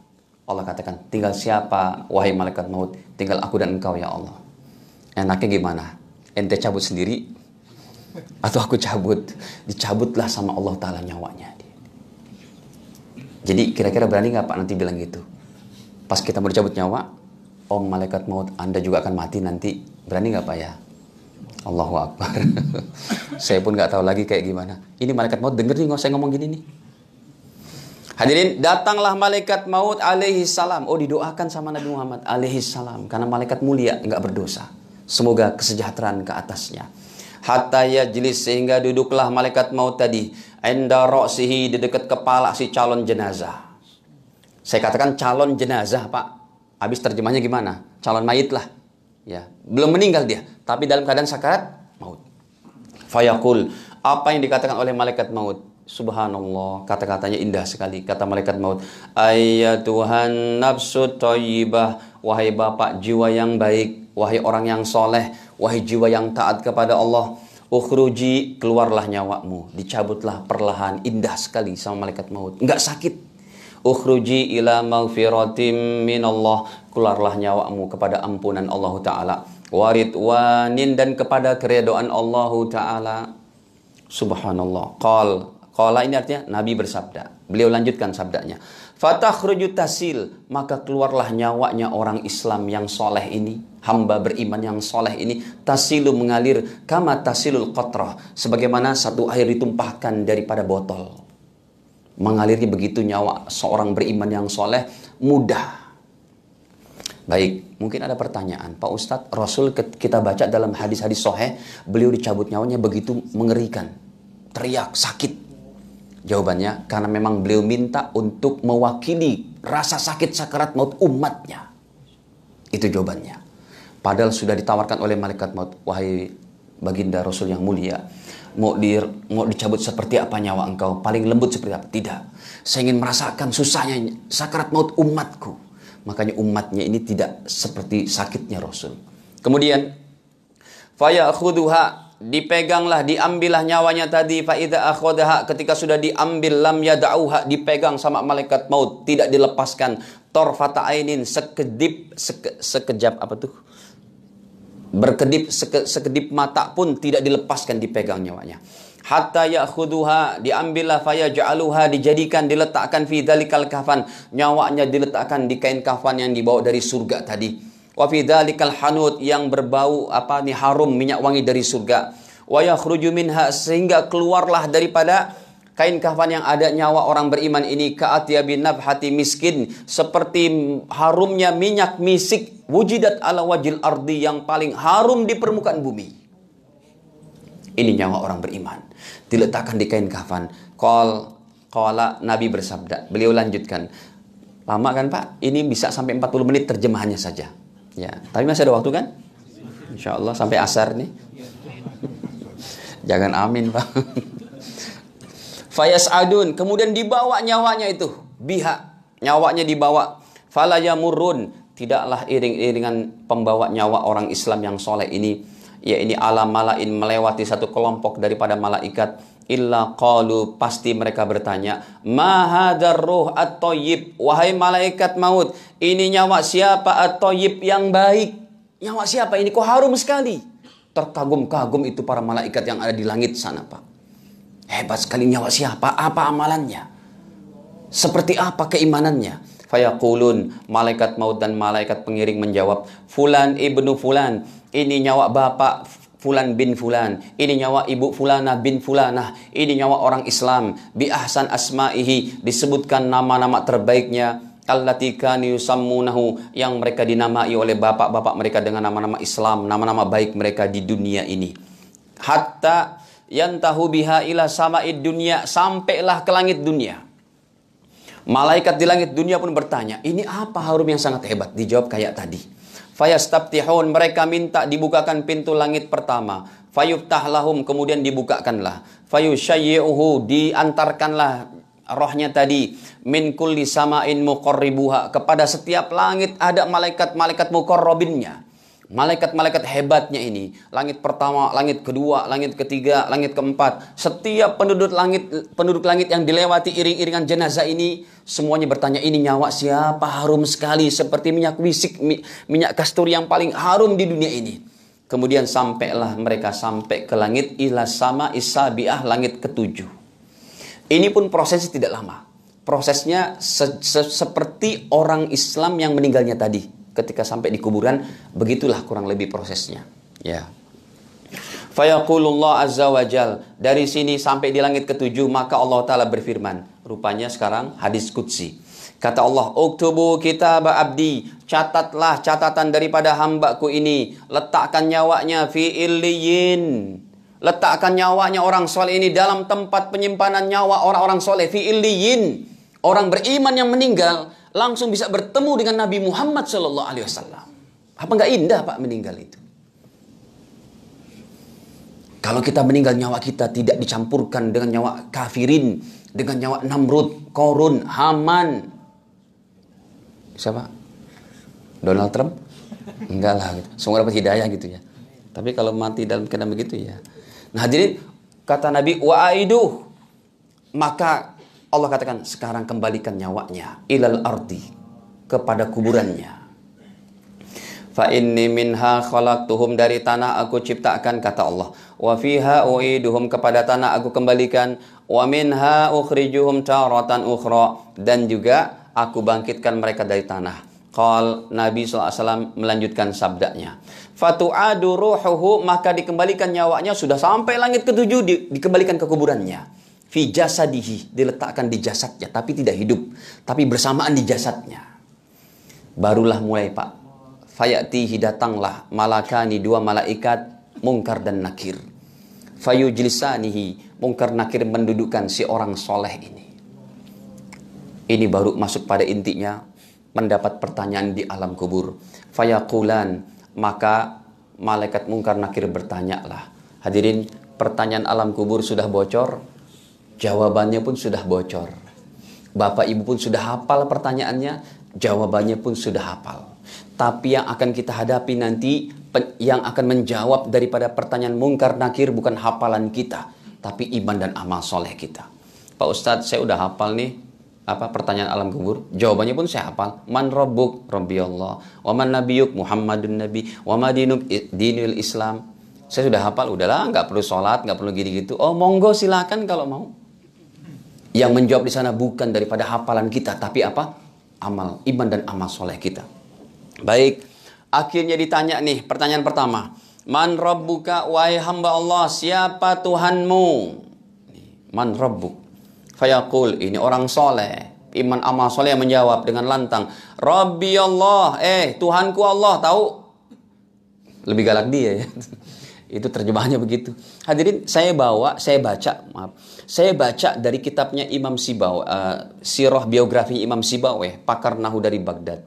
Allah katakan, tinggal siapa wahai malaikat maut? Tinggal aku dan engkau ya Allah. Enaknya gimana? Ente cabut sendiri? Atau aku cabut? Dicabutlah sama Allah Ta'ala nyawanya. Jadi kira-kira berani nggak Pak nanti bilang gitu? Pas kita mau dicabut nyawa, Om malaikat maut, Anda juga akan mati nanti. Berani nggak Pak ya? Allahu Akbar. saya pun nggak tahu lagi kayak gimana. Ini malaikat maut denger nih nggak saya ngomong gini nih. Hadirin, datanglah malaikat maut alaihi salam. Oh, didoakan sama Nabi Muhammad alaihi salam. Karena malaikat mulia, enggak berdosa. Semoga kesejahteraan ke atasnya. Hatta yajlis sehingga duduklah malaikat maut tadi. Enda ro'sihi di dekat kepala si calon jenazah. Saya katakan calon jenazah, Pak. Habis terjemahnya gimana? Calon mayit lah. Ya, belum meninggal dia, tapi dalam keadaan sakarat maut. Fayaqul, apa yang dikatakan oleh malaikat maut? Subhanallah, kata-katanya indah sekali. Kata malaikat maut, Tuhan nafsu thayyibah, wahai bapak jiwa yang baik, wahai orang yang soleh, wahai jiwa yang taat kepada Allah, ukhruji, keluarlah nyawamu, dicabutlah perlahan, indah sekali sama malaikat maut. Enggak sakit. Ukhruji ila maghfiratim minallah, keluarlah nyawamu kepada ampunan Allah Ta'ala. Waridwanin dan kepada keredoan Allah Ta'ala. Subhanallah. Qal Qala ini artinya Nabi bersabda. Beliau lanjutkan sabdanya. Fatakhruju tasil. Maka keluarlah nyawanya orang Islam yang soleh ini. Hamba beriman yang soleh ini. Tasilu mengalir. Kama tasilul qatrah. Sebagaimana satu air ditumpahkan daripada botol. Mengalirnya begitu nyawa seorang beriman yang soleh. Mudah. Baik, mungkin ada pertanyaan. Pak Ustadz, Rasul kita baca dalam hadis-hadis soheh. Beliau dicabut nyawanya begitu mengerikan. Teriak, sakit Jawabannya karena memang beliau minta untuk mewakili rasa sakit sakarat maut umatnya. Itu jawabannya. Padahal sudah ditawarkan oleh malaikat maut, wahai baginda Rasul yang mulia, mau di mau dicabut seperti apa nyawa engkau? Paling lembut seperti apa? Tidak. Saya ingin merasakan susahnya sakarat maut umatku. Makanya umatnya ini tidak seperti sakitnya Rasul. Kemudian faya khuduha dipeganglah diambillah nyawanya tadi faida akhodaha ketika sudah diambil lam yadauha dipegang sama malaikat maut tidak dilepaskan torfata ainin sekedip seke, sekejap apa tuh berkedip seke, sekedip mata pun tidak dilepaskan dipegang nyawanya. Hatta ya'khuduha diambillah fayaj'aluha dijadikan diletakkan fi dalikal kafan. Nyawanya diletakkan di kain kafan yang dibawa dari surga tadi. Wa fi dzalikal hanut yang berbau apa nih harum minyak wangi dari surga. Wa yakhruju minha sehingga keluarlah daripada kain kafan yang ada nyawa orang beriman ini ka'atyabi nabhati miskin seperti harumnya minyak misik wujidat ala wajil ardi yang paling harum di permukaan bumi ini nyawa orang beriman diletakkan di kain kafan qal qala nabi bersabda beliau lanjutkan lama kan Pak ini bisa sampai 40 menit terjemahannya saja Ya, tapi masih ada waktu kan? Insya Allah sampai asar nih. Jangan amin pak. Fayas adun, kemudian dibawa nyawanya itu, biha, nyawanya dibawa. Falayamurun, tidaklah iring-iringan pembawa nyawa orang Islam yang soleh ini. Ya ini alam malain melewati satu kelompok daripada malaikat. Illa qalu. Pasti mereka bertanya ma ruh at-thayyib wahai malaikat maut ini nyawa siapa at-thayyib yang baik? Nyawa siapa? Ini kok harum sekali. Terkagum-kagum itu para malaikat yang ada di langit sana Pak hebat sekali nyawa siapa? Apa amalannya? Seperti apa keimanannya? Fayaqulun malaikat maut dan malaikat pengiring menjawab fulan ibnu fulan ini nyawa bapak Fulan bin Fulan, ini nyawa ibu Fulana bin Fulanah, ini nyawa orang Islam, bi ahsan asma'ihi, disebutkan nama-nama terbaiknya, allati kanu yang mereka dinamai oleh bapak-bapak mereka dengan nama-nama Islam, nama-nama baik mereka di dunia ini. Hatta yantahu biha ila sama'id dunia, sampailah ke langit dunia. Malaikat di langit dunia pun bertanya, ini apa harum yang sangat hebat? Dijawab kayak tadi. Fayastabtihun mereka minta dibukakan pintu langit pertama. Fayuftah lahum kemudian dibukakanlah. Fayushayyi'uhu diantarkanlah rohnya tadi min kulli sama'in muqarribuha kepada setiap langit ada malaikat-malaikat muqarrabinnya Malaikat-malaikat hebatnya ini, langit pertama, langit kedua, langit ketiga, langit keempat, setiap penduduk langit penduduk langit yang dilewati iring-iringan jenazah ini semuanya bertanya ini nyawa siapa harum sekali seperti minyak wisik minyak kasturi yang paling harum di dunia ini. Kemudian sampailah mereka sampai ke langit ila sama isabiah langit ketujuh. Ini pun prosesnya tidak lama. Prosesnya se se seperti orang Islam yang meninggalnya tadi ketika sampai di kuburan begitulah kurang lebih prosesnya. Ya. Fayaqulullah azza wa jal dari sini sampai di langit ketujuh maka Allah taala berfirman. Rupanya sekarang hadis qudsi. Kata Allah uktubu kitab abdi. Catatlah catatan daripada hambaku ini. Letakkan nyawanya fi illiyin. Letakkan nyawanya orang soleh ini dalam tempat penyimpanan nyawa orang-orang soleh fi illiyin. Orang beriman yang meninggal langsung bisa bertemu dengan Nabi Muhammad Shallallahu Alaihi Wasallam. Apa nggak indah Pak meninggal itu? Kalau kita meninggal nyawa kita tidak dicampurkan dengan nyawa kafirin, dengan nyawa Namrud, Korun, Haman. Siapa? Donald Trump? Enggak lah gitu. Semua dapat hidayah gitu ya. Tapi kalau mati dalam keadaan begitu ya. Nah hadirin kata Nabi wa aiduh maka Allah katakan sekarang kembalikan nyawanya ilal ardi kepada kuburannya. Fa inni minha khalaqtuhum dari tanah aku ciptakan kata Allah. Wa fiha uiduhum kepada tanah aku kembalikan wa minha ukhrijuhum taratan ukhra dan juga aku bangkitkan mereka dari tanah. Qal Nabi SAW melanjutkan sabdanya. Fatu'adu ruhuhu maka dikembalikan nyawanya sudah sampai langit ketujuh di, dikembalikan ke kuburannya fi jasadihi diletakkan di jasadnya tapi tidak hidup tapi bersamaan di jasadnya. Barulah mulai Pak. Fayatihi datanglah malakani dua malaikat mungkar dan nakir. Fayujlisanihi mungkar nakir mendudukkan si orang soleh ini. Ini baru masuk pada intinya mendapat pertanyaan di alam kubur. Fayakulan maka malaikat mungkar nakir bertanya lah hadirin pertanyaan alam kubur sudah bocor Jawabannya pun sudah bocor. Bapak Ibu pun sudah hafal pertanyaannya, jawabannya pun sudah hafal. Tapi yang akan kita hadapi nanti, yang akan menjawab daripada pertanyaan mungkar nakir bukan hafalan kita, tapi iman dan amal soleh kita. Pak Ustadz, saya udah hafal nih apa pertanyaan alam kubur? Jawabannya pun saya hafal. Man rabbuk rabbi Allah. Wa man nabiyuk Muhammadun nabi. Wa dinul Islam. Saya sudah hafal udahlah nggak perlu sholat nggak perlu gini gitu oh monggo silakan kalau mau yang menjawab di sana bukan daripada hafalan kita, tapi apa? Amal, iman dan amal soleh kita. Baik, akhirnya ditanya nih, pertanyaan pertama. Man rabbuka, wahai hamba Allah, siapa Tuhanmu? Man rabbuk. Fayaqul, ini orang soleh. Iman amal soleh menjawab dengan lantang. Rabbi Allah, eh Tuhanku Allah, tahu? Lebih galak dia ya. Itu terjemahannya begitu. Hadirin, saya bawa, saya baca, maaf. Saya baca dari kitabnya Imam Sibaw, uh, sirah biografi Imam Sibaweh, pakar nahu dari Baghdad.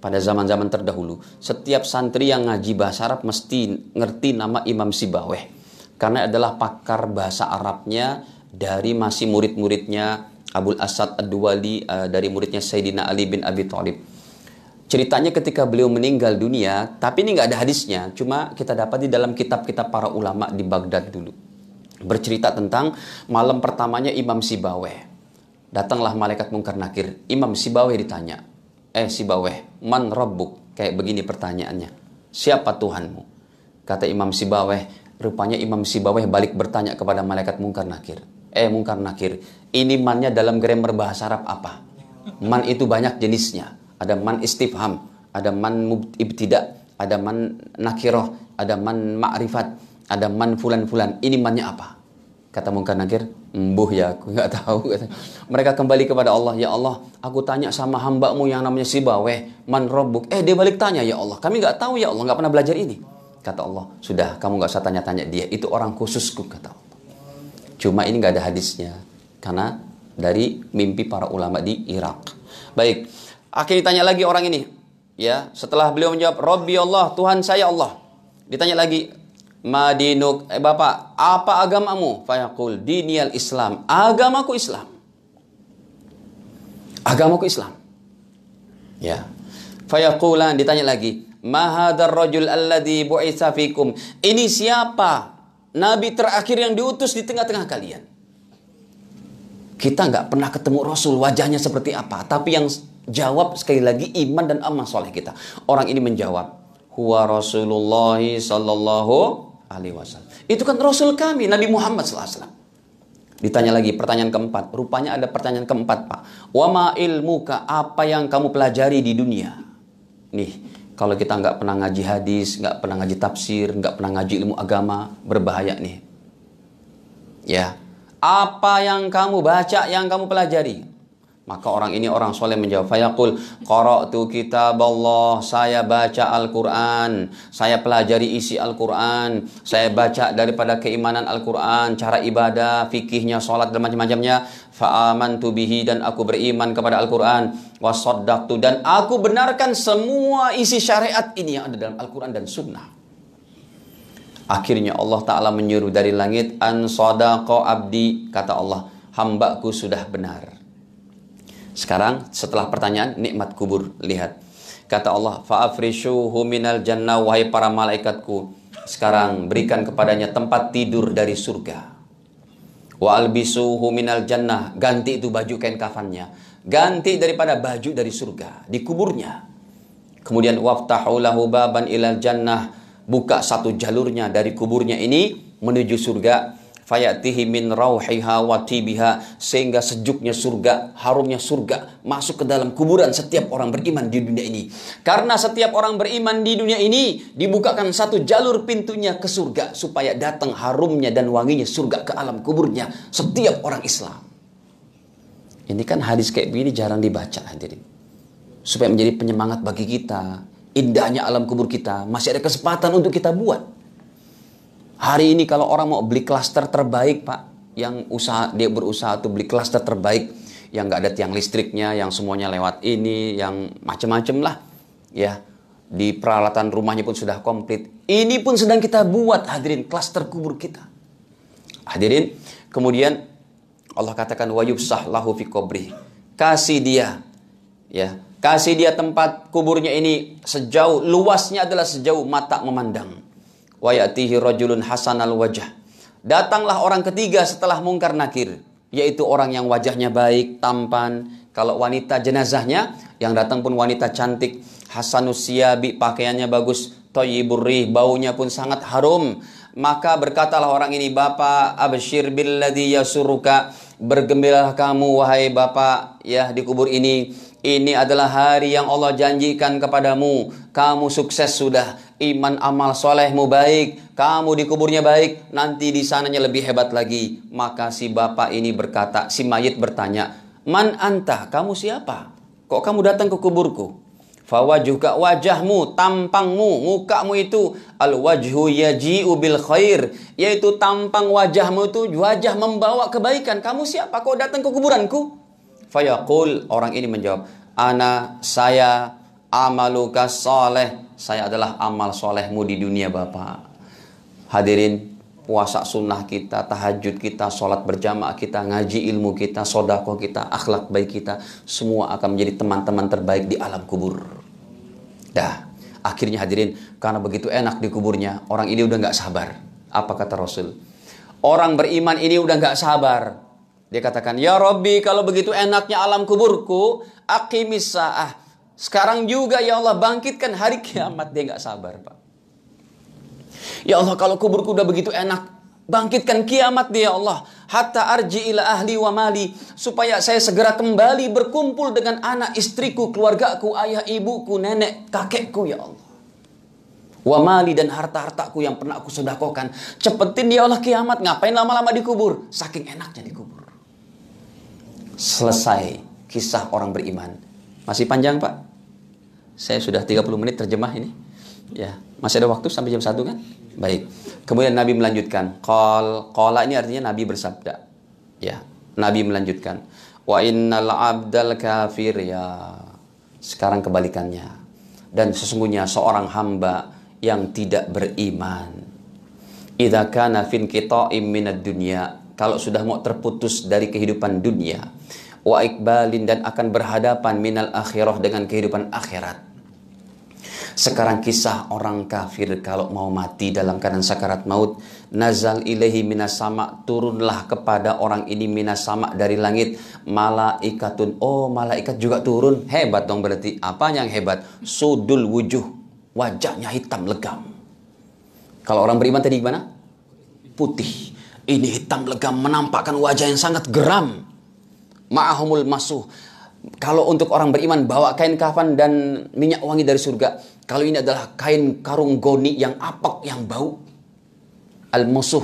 Pada zaman-zaman terdahulu, setiap santri yang ngaji bahasa Arab mesti ngerti nama Imam Sibaweh. Karena adalah pakar bahasa Arabnya dari masih murid-muridnya Abul Asad Ad-Duwali uh, dari muridnya Sayyidina Ali bin Abi Thalib. Ceritanya ketika beliau meninggal dunia, tapi ini nggak ada hadisnya, cuma kita dapat di dalam kitab-kitab para ulama di Baghdad dulu. Bercerita tentang malam pertamanya Imam Sibaweh. Datanglah malaikat mungkar nakir. Imam Sibaweh ditanya, eh Sibaweh, man rabbuk? Kayak begini pertanyaannya. Siapa Tuhanmu? Kata Imam Sibaweh, rupanya Imam Sibaweh balik bertanya kepada malaikat mungkar nakir. Eh mungkar nakir, ini mannya dalam grammar bahasa Arab apa? Man itu banyak jenisnya ada man istifham, ada man ibtida, ada man nakiroh, ada man ma'rifat, ada man fulan-fulan. Ini mannya apa? Kata mungkar nakir, embuh ya aku nggak tahu. Mereka kembali kepada Allah, ya Allah, aku tanya sama hambamu yang namanya Sibaweh, man robuk. Eh dia balik tanya, ya Allah, kami nggak tahu ya Allah, nggak pernah belajar ini. Kata Allah, sudah kamu nggak usah tanya-tanya dia, itu orang khususku kata Allah. Cuma ini nggak ada hadisnya, karena dari mimpi para ulama di Irak. Baik, Akhirnya ditanya lagi orang ini. Ya, setelah beliau menjawab, Rabbi Allah, Tuhan saya Allah. Ditanya lagi, Madinuk, eh Bapak, apa agamamu? Fayaqul, diniyal Islam. Agamaku Islam. Agamaku Islam. Ya. Fayaqulan, ditanya lagi, Mahadar rajul alladhi bu'itha fikum. Ini siapa? Nabi terakhir yang diutus di tengah-tengah kalian. Kita nggak pernah ketemu Rasul wajahnya seperti apa, tapi yang jawab sekali lagi iman dan amal soleh kita. Orang ini menjawab, huwa Rasulullah sallallahu alaihi wasallam. Itu kan Rasul kami, Nabi Muhammad wasallam. Ditanya lagi pertanyaan keempat. Rupanya ada pertanyaan keempat, Pak. Wa ma ilmuka? Apa yang kamu pelajari di dunia? Nih, kalau kita nggak pernah ngaji hadis, nggak pernah ngaji tafsir, nggak pernah ngaji ilmu agama, berbahaya nih. Ya, apa yang kamu baca, yang kamu pelajari? Maka orang ini orang soleh menjawab, Fayaqul, qara'tu kitab Allah, saya baca Al-Quran, saya pelajari isi Al-Quran, saya baca daripada keimanan Al-Quran, cara ibadah, fikihnya, sholat, dan macam-macamnya, fa'amantu bihi, dan aku beriman kepada Al-Quran, wasaddaqtu, dan aku benarkan semua isi syariat ini yang ada dalam Al-Quran dan Sunnah. Akhirnya Allah Ta'ala menyuruh dari langit An sadaqa abdi Kata Allah Hambaku sudah benar Sekarang setelah pertanyaan Nikmat kubur Lihat. Kata Allah Fa'afrishuhu minal jannah Wahai para malaikatku. Sekarang berikan kepadanya tempat tidur dari surga. Wa albisuhu minal jannah Ganti itu baju kain kafannya. Ganti daripada baju dari surga Di kuburnya. Kemudian waftahu lahu baban ilal jannah buka satu jalurnya dari kuburnya ini menuju surga fayatihi min rauhiha wa tibiha sehingga sejuknya surga harumnya surga masuk ke dalam kuburan setiap orang beriman di dunia ini. Karena setiap orang beriman di dunia ini dibukakan satu jalur pintunya ke surga supaya datang harumnya dan wanginya surga ke alam kuburnya setiap orang Islam. Ini kan hadis kayak begini jarang dibaca hadirin. Supaya menjadi penyemangat bagi kita indahnya alam kubur kita, masih ada kesempatan untuk kita buat. Hari ini kalau orang mau beli klaster terbaik, Pak, yang usaha dia berusaha tuh beli klaster terbaik yang nggak ada tiang listriknya, yang semuanya lewat ini, yang macam-macam lah, ya. Di peralatan rumahnya pun sudah komplit. Ini pun sedang kita buat, hadirin, klaster kubur kita. Hadirin, kemudian Allah katakan wa yubsah lahu fi qabri. Kasih dia ya Kasih dia tempat kuburnya ini sejauh luasnya adalah sejauh mata memandang. Wa ya'tihi rajulun hasanal wajah. Datanglah orang ketiga setelah mungkar nakir, yaitu orang yang wajahnya baik, tampan. Kalau wanita jenazahnya yang datang pun wanita cantik, hasanus siyabi, pakaiannya bagus, thayyibur rih, baunya pun sangat harum. Maka berkatalah orang ini, Bapak abshir billadhi yasuruka, bergembiralah kamu wahai Bapak ya di kubur ini ini adalah hari yang Allah janjikan kepadamu. Kamu sukses sudah. Iman amal solehmu baik. Kamu di kuburnya baik. Nanti di sananya lebih hebat lagi. Maka si bapak ini berkata, si mayit bertanya, Man anta, kamu siapa? Kok kamu datang ke kuburku? juga wajahmu, tampangmu, mukamu itu al wajhu yaji'u bil khair, yaitu tampang wajahmu itu wajah membawa kebaikan. Kamu siapa kok datang ke kuburanku? Fayaqul orang ini menjawab, "Ana saya amaluka soleh. Saya adalah amal solehmu di dunia Bapak." Hadirin, puasa sunnah kita, tahajud kita, sholat berjamaah kita, ngaji ilmu kita, sodako kita, akhlak baik kita, semua akan menjadi teman-teman terbaik di alam kubur. Dah, akhirnya hadirin karena begitu enak di kuburnya, orang ini udah nggak sabar. Apa kata Rasul? Orang beriman ini udah nggak sabar. Dia katakan, Ya Robbi, kalau begitu enaknya alam kuburku, akimis sa'ah. Sekarang juga ya Allah bangkitkan hari kiamat. Dia nggak sabar, Pak. Ya Allah, kalau kuburku udah begitu enak, bangkitkan kiamat dia ya Allah. Hatta arji ila ahli wa mali. Supaya saya segera kembali berkumpul dengan anak istriku keluargaku ayah ibuku nenek kakekku ya Allah. Wa mali dan harta-hartaku yang pernah aku sedekahkan cepetin dia ya Allah kiamat. Ngapain lama-lama dikubur saking enaknya dikubur selesai kisah orang beriman masih panjang Pak saya sudah 30 menit terjemah ini ya masih ada waktu sampai jam 1 kan baik Kemudian Nabi melanjutkan, qal qala ini artinya Nabi bersabda. Ya, Nabi melanjutkan, wa innal abdal kafir ya. Sekarang kebalikannya. Dan sesungguhnya seorang hamba yang tidak beriman. Idza kana fin qita'im minad dunya, kalau sudah mau terputus dari kehidupan dunia, wa ikbalin dan akan berhadapan minal akhirah dengan kehidupan akhirat sekarang kisah orang kafir kalau mau mati dalam keadaan sakarat maut. Nazal ilahi minas sama. Turunlah kepada orang ini minas sama dari langit. Malaikatun. Oh malaikat juga turun. Hebat dong berarti. Apa yang hebat? Sudul wujuh. Wajahnya hitam legam. Kalau orang beriman tadi gimana? Putih. Ini hitam legam menampakkan wajah yang sangat geram. Ma'ahumul masuh kalau untuk orang beriman bawa kain kafan dan minyak wangi dari surga. Kalau ini adalah kain karung goni yang apek yang bau. Al musuh.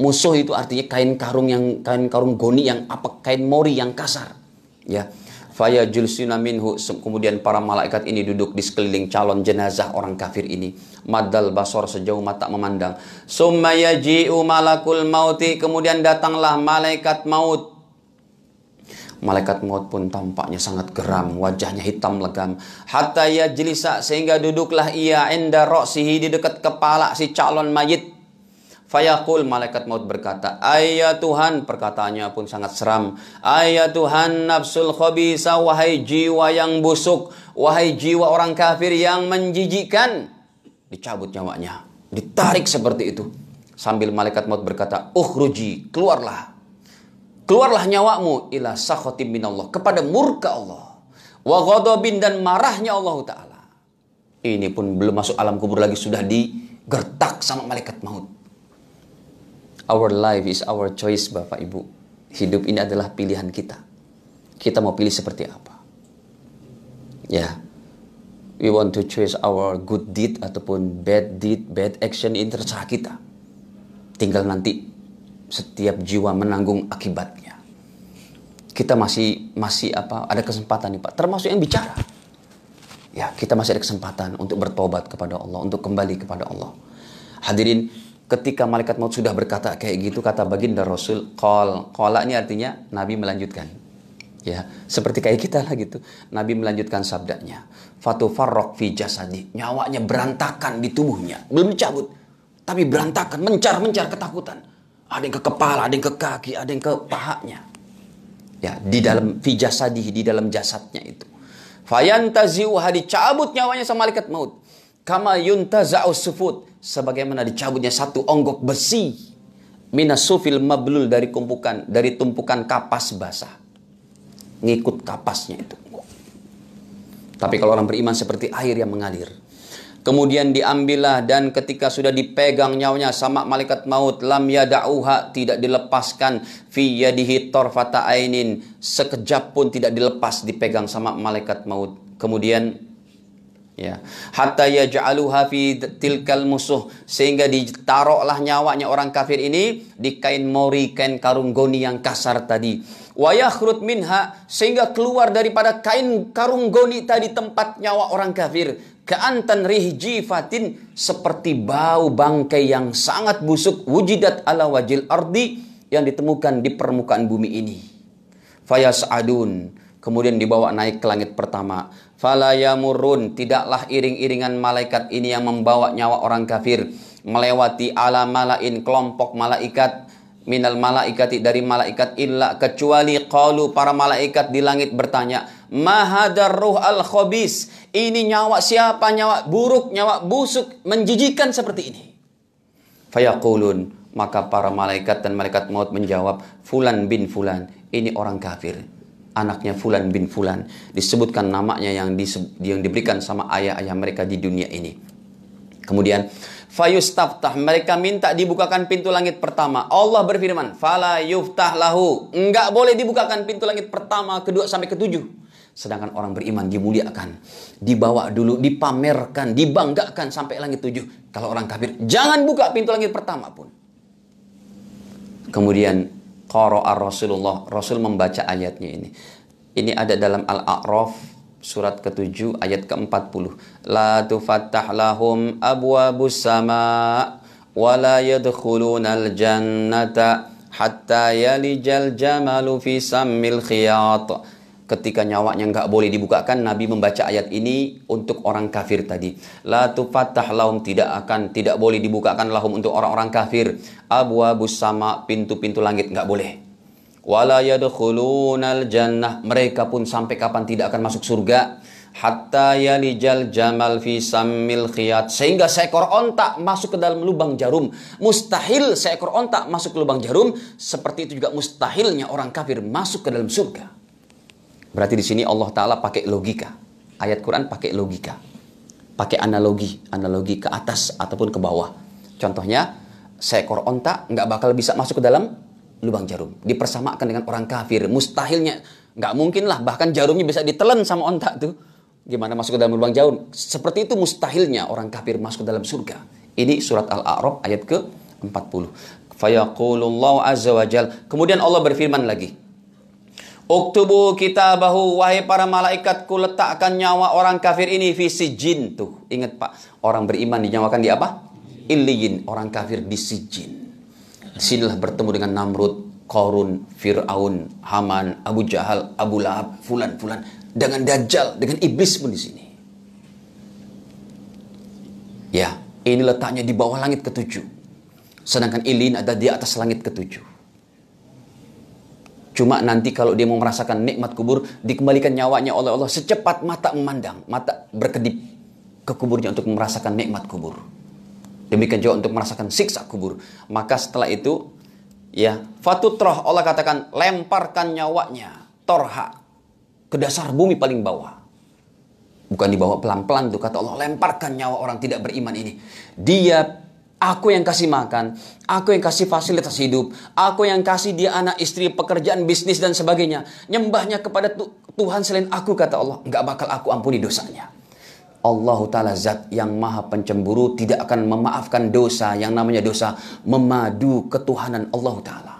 Musuh itu artinya kain karung yang kain karung goni yang apek, kain mori yang kasar. Ya. Faya julsuna minhu kemudian para malaikat ini duduk di sekeliling calon jenazah orang kafir ini. Madal basor sejauh mata memandang. Summa yaji'u malakul mauti kemudian datanglah malaikat maut Malaikat maut pun tampaknya sangat geram, wajahnya hitam legam. Hatta ya jelisa sehingga duduklah ia enda roksihi di dekat kepala si calon mayit. Fayaqul malaikat maut berkata, Ayah Tuhan, perkataannya pun sangat seram. Ayah Tuhan nafsul khabisa, wahai jiwa yang busuk, wahai jiwa orang kafir yang menjijikan. Dicabut nyawanya, ditarik seperti itu. Sambil malaikat maut berkata, Ukhruji, keluarlah keluarlah nyawamu ila sakhatim minallah kepada murka Allah. Wa ghadabin dan marahnya Allah taala. Ini pun belum masuk alam kubur lagi sudah digertak sama malaikat maut. Our life is our choice Bapak Ibu. Hidup ini adalah pilihan kita. Kita mau pilih seperti apa? Ya. We want to choose our good deed ataupun bad deed bad action ini terserah kita. Tinggal nanti setiap jiwa menanggung akibatnya. Kita masih masih apa? Ada kesempatan nih Pak, termasuk yang bicara. Ya, kita masih ada kesempatan untuk bertobat kepada Allah, untuk kembali kepada Allah. Hadirin, ketika malaikat maut sudah berkata kayak gitu, kata baginda Rasul, qal. Qala ini artinya Nabi melanjutkan. Ya, seperti kayak kita lah gitu. Nabi melanjutkan sabdanya. Fatu farrok fi jasadi. Nyawanya berantakan di tubuhnya. Belum cabut. Tapi berantakan, mencar-mencar ketakutan. Ada yang ke kepala, ada yang ke kaki, ada yang ke pahanya. Ya, di dalam fijasadi, di dalam jasadnya itu. Fayantaziuha dicabut nyawanya sama malaikat maut. Kama yuntaza'u sufut. Sebagaimana dicabutnya satu onggok besi. Minasufil mablul dari kumpukan, dari tumpukan kapas basah. Ngikut kapasnya itu. Tapi kalau orang beriman seperti air yang mengalir. Kemudian diambillah dan ketika sudah dipegang nyawanya sama malaikat maut lam yada'uha tidak dilepaskan. Fi yadihi tarfata ainin. Sekejap pun tidak dilepas dipegang sama malaikat maut. Kemudian ya hatta yaj'aluha fi tilkal musuh. Sehingga ditaruhlah nyawanya orang kafir ini di kain mori kain karung goni yang kasar tadi. Wa yakhrut minha sehingga keluar daripada kain karung goni tadi tempat nyawa orang kafir Keantan rihjifatin seperti bau bangkai yang sangat busuk wujidat ala wajil ardi yang ditemukan di permukaan bumi ini. Fayas'adun kemudian dibawa naik ke langit pertama. Falayamurun tidaklah iring-iringan malaikat ini yang membawa nyawa orang kafir melewati ala malain kelompok malaikat minal malaikati dari malaikat illa kecuali qalu para malaikat di langit bertanya mahadar ruh al khobis. Ini nyawa siapa? Nyawa buruk, nyawa busuk, menjijikan seperti ini. Fayaqulun, maka para malaikat dan malaikat maut menjawab, Fulan bin Fulan, ini orang kafir. Anaknya Fulan bin Fulan. Disebutkan namanya yang, yang diberikan sama ayah-ayah mereka di dunia ini. Kemudian, fayustaftah mereka minta dibukakan pintu langit pertama Allah berfirman fala yuftah lahu enggak boleh dibukakan pintu langit pertama kedua sampai ketujuh sedangkan orang beriman dimuliakan dibawa dulu dipamerkan dibanggakan sampai langit tujuh kalau orang kafir jangan buka pintu langit pertama pun kemudian qara'a Rasulullah Rasul membaca ayatnya ini ini ada dalam Al-A'raf surat ke-7 ayat ke-40. La tufattah lahum abwabus sama wa la yadkhulunal jannata hatta yalijal jamalu fi sammil khiyat. Ketika nyawanya nggak boleh dibukakan, Nabi membaca ayat ini untuk orang kafir tadi. La tufattah lahum tidak akan tidak boleh dibukakan lahum untuk orang-orang kafir. Abwabus sama pintu-pintu langit nggak boleh. Wala yadkhulunal jannah mereka pun sampai kapan tidak akan masuk surga. Hatta yalijal jamal fi sammil khiyat. Sehingga seekor ontak masuk ke dalam lubang jarum. Mustahil seekor ontak masuk ke lubang jarum. Seperti itu juga mustahilnya orang kafir masuk ke dalam surga berarti di sini Allah taala pakai logika ayat Quran pakai logika pakai analogi analogi ke atas ataupun ke bawah contohnya seekor ontak nggak bakal bisa masuk ke dalam lubang jarum. Dipersamakan dengan orang kafir. Mustahilnya. Nggak mungkin lah. Bahkan jarumnya bisa ditelan sama ontak tuh. Gimana masuk ke dalam lubang jarum. Seperti itu mustahilnya orang kafir masuk ke dalam surga. Ini surat Al-A'raf ayat ke-40. Fayaqulullahu azza. Kemudian Allah berfirman lagi. Uktubu kitabahu wahai para malaikatku letakkan nyawa orang kafir ini visi jin tuh. Ingat Pak, orang beriman dinyawakan di apa? Iliyin, orang kafir di sijin. Sinilah bertemu dengan Namrud, Korun, Fir'aun, Haman, Abu Jahal, Abu Lahab, Fulan, Fulan. Dengan Dajjal, dengan Iblis pun di sini. Ya, ini letaknya di bawah langit ketujuh. Sedangkan Ilin ada di atas langit ketujuh. Cuma nanti kalau dia mau merasakan nikmat kubur, dikembalikan nyawanya oleh Allah secepat mata memandang, mata berkedip ke kuburnya untuk merasakan nikmat kubur. Demikian juga untuk merasakan siksa kubur. Maka setelah itu, ya, fatutroh Allah katakan, lemparkan nyawanya, torha, ke dasar bumi paling bawah. Bukan dibawa pelan-pelan tuh kata Allah, lemparkan nyawa orang tidak beriman ini. Dia Aku yang kasih makan, aku yang kasih fasilitas hidup, aku yang kasih dia anak istri, pekerjaan, bisnis dan sebagainya. Nyembahnya kepada Tuhan selain aku kata Allah, nggak bakal aku ampuni dosanya. Allah Ta'ala zat yang maha pencemburu tidak akan memaafkan dosa yang namanya dosa memadu ketuhanan Allah Ta'ala.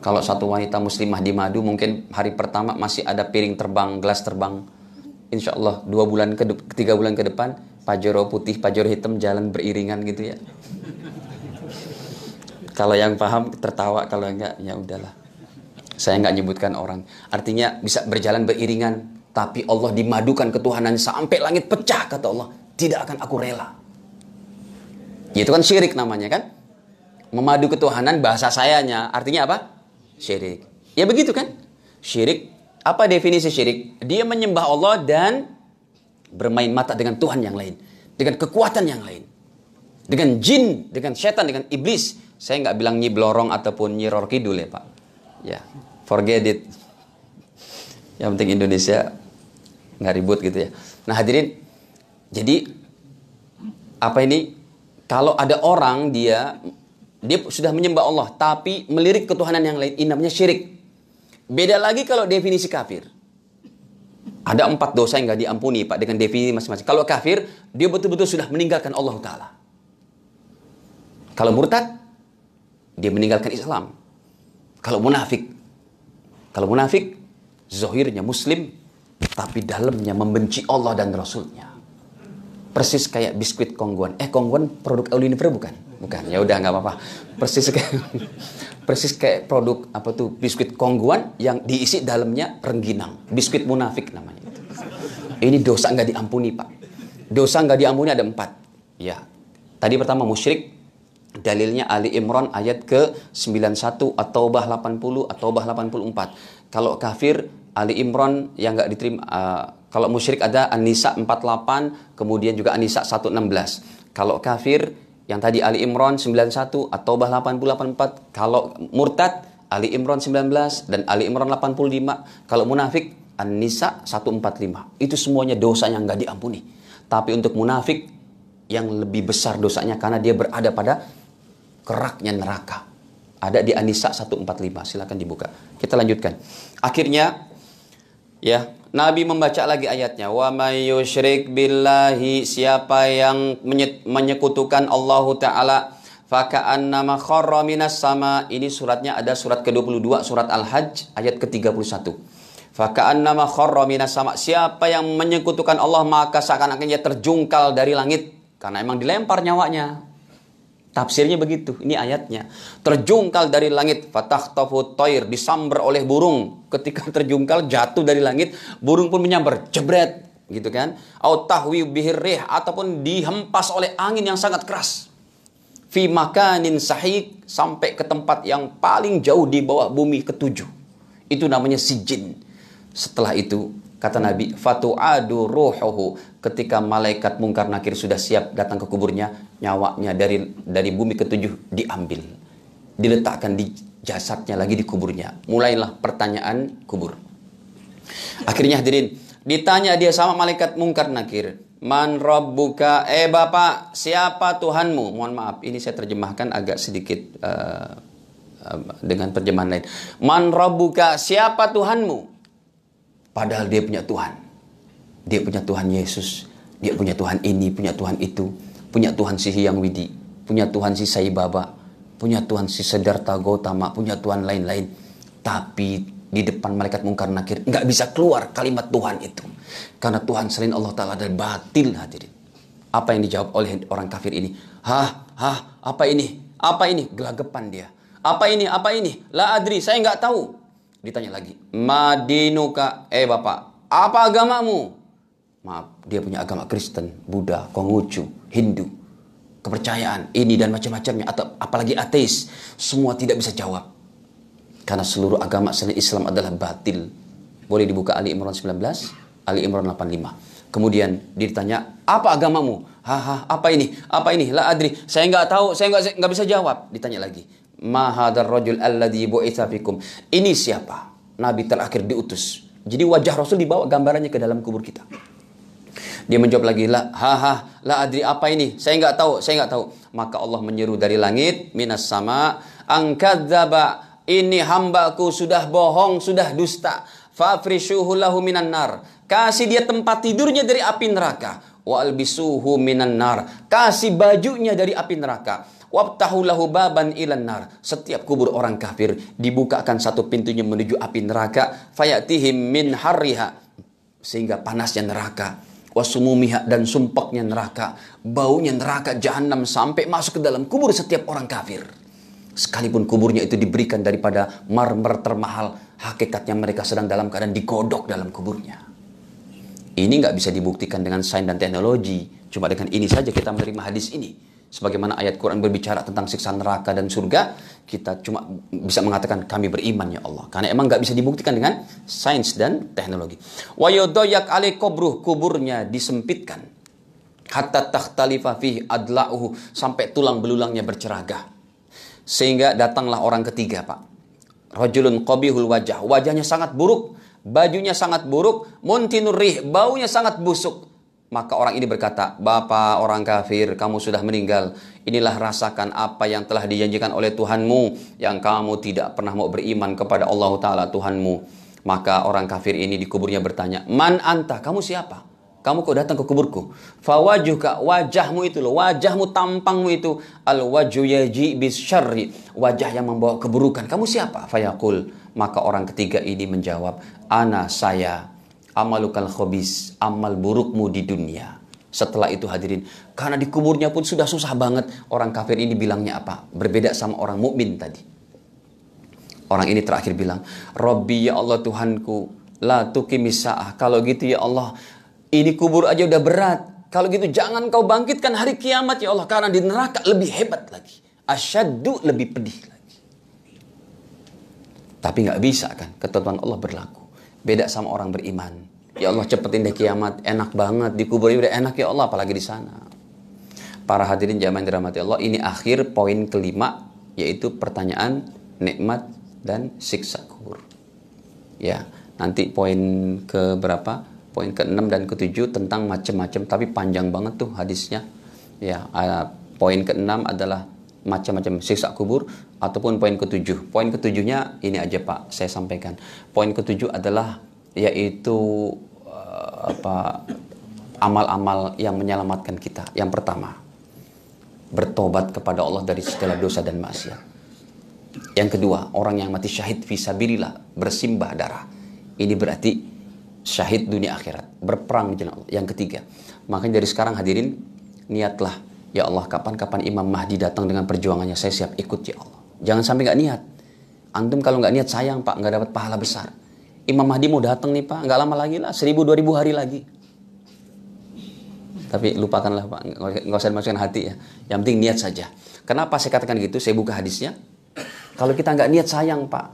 Kalau satu wanita muslimah di madu mungkin hari pertama masih ada piring terbang, gelas terbang. Insya Allah dua bulan ke tiga bulan ke depan pajero putih, pajero hitam jalan beriringan gitu ya. kalau yang paham tertawa, kalau enggak ya udahlah. Saya enggak nyebutkan orang. Artinya bisa berjalan beriringan tapi Allah dimadukan ketuhanan sampai langit pecah kata Allah. Tidak akan aku rela. Itu kan syirik namanya kan? Memadu ketuhanan bahasa sayanya. Artinya apa? Syirik. Ya begitu kan? Syirik. Apa definisi syirik? Dia menyembah Allah dan bermain mata dengan Tuhan yang lain. Dengan kekuatan yang lain. Dengan jin, dengan setan, dengan iblis. Saya nggak bilang nyi blorong ataupun nyi ror kidul ya Pak. Ya, forget it. Yang penting Indonesia nggak ribut gitu ya. Nah hadirin, jadi apa ini? Kalau ada orang dia dia sudah menyembah Allah tapi melirik ketuhanan yang lain, ini syirik. Beda lagi kalau definisi kafir. Ada empat dosa yang nggak diampuni pak dengan definisi masing-masing. Kalau kafir, dia betul-betul sudah meninggalkan Allah Taala. Kalau murtad, dia meninggalkan Islam. Kalau munafik, kalau munafik, zohirnya Muslim, tapi dalamnya membenci Allah dan Rasulnya. Persis kayak biskuit kongguan. Eh kongguan produk Oliver bukan? Bukan. Ya udah nggak apa-apa. Persis kayak persis kayak produk apa tuh biskuit kongguan yang diisi dalamnya rengginang. Biskuit munafik namanya. Itu. Ini dosa nggak diampuni pak. Dosa nggak diampuni ada empat. Ya. Tadi pertama musyrik. Dalilnya Ali Imran ayat ke 91 atau bah 80 atau bah 84. Kalau kafir Ali Imran yang nggak diterima uh, kalau musyrik ada An-Nisa 48, kemudian juga An-Nisa 116. Kalau kafir yang tadi Ali Imran 91, At-Taubah 80 Kalau murtad Ali Imran 19 dan Ali Imran 85. Kalau munafik An-Nisa 145. Itu semuanya dosa yang nggak diampuni. Tapi untuk munafik yang lebih besar dosanya karena dia berada pada keraknya neraka. Ada di An-Nisa 145. Silakan dibuka. Kita lanjutkan. Akhirnya ya Nabi membaca lagi ayatnya wa may yusyrik billahi siapa yang menyekutukan Allah taala faka'annama kharra minas sama. Ini suratnya ada surat ke-22 surat Al-Hajj ayat ke-31. Faka'annama kharra minas sama. Siapa yang menyekutukan Allah maka seakan-akan dia terjungkal dari langit karena emang dilempar nyawanya Tafsirnya begitu, ini ayatnya. Terjungkal dari langit, fatah tofu toir, disamber oleh burung. Ketika terjungkal, jatuh dari langit, burung pun menyambar, jebret. Gitu kan. Au tahwi bihirrih, ataupun dihempas oleh angin yang sangat keras. Fi makanin sahik, sampai ke tempat yang paling jauh di bawah bumi ketujuh. Itu namanya sijin. Setelah itu, Kata Nabi, fatu'adu ruhuhu. Ketika malaikat mungkar nakir sudah siap datang ke kuburnya, nyawanya dari dari bumi ketujuh diambil. Diletakkan di jasadnya lagi di kuburnya. Mulailah pertanyaan kubur. Akhirnya hadirin, ditanya dia sama malaikat mungkar nakir. Man rabbuka, eh bapak, siapa Tuhanmu? Mohon maaf, ini saya terjemahkan agak sedikit uh, uh, dengan terjemahan lain. Man rabbuka, siapa Tuhanmu? Padahal dia punya Tuhan. Dia punya Tuhan Yesus. Dia punya Tuhan ini, punya Tuhan itu. Punya Tuhan si Hyang Widi. Punya Tuhan si Sai Baba. Punya Tuhan si Sedarta Gautama. Punya Tuhan lain-lain. Tapi di depan malaikat mungkar nakir nggak bisa keluar kalimat Tuhan itu. Karena Tuhan selain Allah Ta'ala adalah batil hadirin. Apa yang dijawab oleh orang kafir ini? Hah, hah, apa ini? Apa ini? Gelagapan dia. Apa ini? Apa ini? La adri, saya nggak tahu. Ditanya lagi, Madinuka, eh bapak, apa agamamu? Maaf, dia punya agama Kristen, Buddha, Konghucu, Hindu, kepercayaan ini dan macam-macamnya atau apalagi ateis, semua tidak bisa jawab. Karena seluruh agama selain Islam adalah batil. Boleh dibuka Ali Imran 19, Ali Imran 85. Kemudian ditanya, apa agamamu? Haha, apa ini? Apa ini? La adri. Saya nggak tahu, saya nggak nggak bisa jawab. Ditanya lagi. Mahadar rajul alladhi bu'itha fikum. Ini siapa? Nabi terakhir diutus. Jadi wajah Rasul dibawa gambarannya ke dalam kubur kita. Dia menjawab lagi, la, haha, la adri apa ini? Saya nggak tahu, saya nggak tahu. Maka Allah menyeru dari langit, minas sama, angkadzaba, ini hambaku sudah bohong, sudah dusta. Fafrishuhu lahu minan nar. Kasih dia tempat tidurnya dari api neraka. Wa albisuhu minan nar. Kasih bajunya dari api neraka Wabtahu lahu baban. Setiap kubur orang kafir dibukakan satu pintunya menuju api neraka. Fayatihim min harriha. Sehingga panasnya neraka. Wasumumiha dan sumpaknya neraka. Baunya neraka jahanam sampai masuk ke dalam kubur setiap orang kafir. Sekalipun kuburnya itu diberikan daripada marmer termahal. Hakikatnya mereka sedang dalam keadaan digodok dalam kuburnya. Ini nggak bisa dibuktikan dengan sains dan teknologi. Cuma dengan ini saja kita menerima hadis ini sebagaimana ayat Quran berbicara tentang siksa neraka dan surga, kita cuma bisa mengatakan kami beriman ya Allah. Karena emang nggak bisa dibuktikan dengan sains dan teknologi. Wayodoyak ale kubruh kuburnya disempitkan. Hatta takhtalifa fihi adla'uhu sampai tulang belulangnya berceragah. Sehingga datanglah orang ketiga, Pak. Rajulun qabihul wajah. Wajahnya sangat buruk, bajunya sangat buruk, muntinur rih, baunya sangat busuk maka orang ini berkata, Bapak orang kafir, kamu sudah meninggal. Inilah rasakan apa yang telah dijanjikan oleh Tuhanmu. Yang kamu tidak pernah mau beriman kepada Allah Ta'ala Tuhanmu. Maka orang kafir ini di kuburnya bertanya, Man anta, kamu siapa? Kamu kok datang ke kuburku? Fawajuka, wajahmu itu loh, wajahmu, tampangmu itu. Al waju yaji bis syarri. Wajah yang membawa keburukan. Kamu siapa? Fayaqul. Maka orang ketiga ini menjawab, Ana saya amalukal khobis, amal burukmu di dunia. Setelah itu hadirin, karena di kuburnya pun sudah susah banget, orang kafir ini bilangnya apa? Berbeda sama orang mukmin tadi. Orang ini terakhir bilang, Robbi ya Allah Tuhanku, la tukimisa'ah. Kalau gitu ya Allah, ini kubur aja udah berat. Kalau gitu jangan kau bangkitkan hari kiamat ya Allah. Karena di neraka lebih hebat lagi. Asyadu lebih pedih lagi. Tapi nggak bisa kan, ketentuan Allah berlaku. Beda sama orang beriman. Ya Allah cepetin deh kiamat, enak banget di kubur udah enak ya Allah, apalagi di sana. Para hadirin yang dirahmati Allah, ini akhir poin kelima, yaitu pertanyaan nikmat dan siksa kubur. Ya, nanti poin ke berapa? Poin ke-6 dan ke-7 tentang macam-macam, tapi panjang banget tuh hadisnya. Ya, poin ke-6 adalah macam-macam siksa kubur ataupun poin ketujuh. Poin ketujuhnya ini aja Pak, saya sampaikan. Poin ketujuh adalah yaitu uh, apa amal-amal yang menyelamatkan kita. Yang pertama, bertobat kepada Allah dari segala dosa dan maksiat. Yang kedua, orang yang mati syahid visabilillah, bersimbah darah. Ini berarti syahid dunia akhirat, berperang di jalan Allah. Yang ketiga, makanya dari sekarang hadirin niatlah Ya Allah, kapan-kapan Imam Mahdi datang dengan perjuangannya, saya siap ikut ya Allah. Jangan sampai nggak niat. Antum kalau nggak niat sayang pak, nggak dapat pahala besar. Imam Mahdi mau datang nih pak, nggak lama lagi lah, seribu dua ribu hari lagi. Tapi lupakanlah pak, nggak usah dimasukkan hati ya. Yang penting niat saja. Kenapa saya katakan gitu? Saya buka hadisnya. Kalau kita nggak niat sayang pak,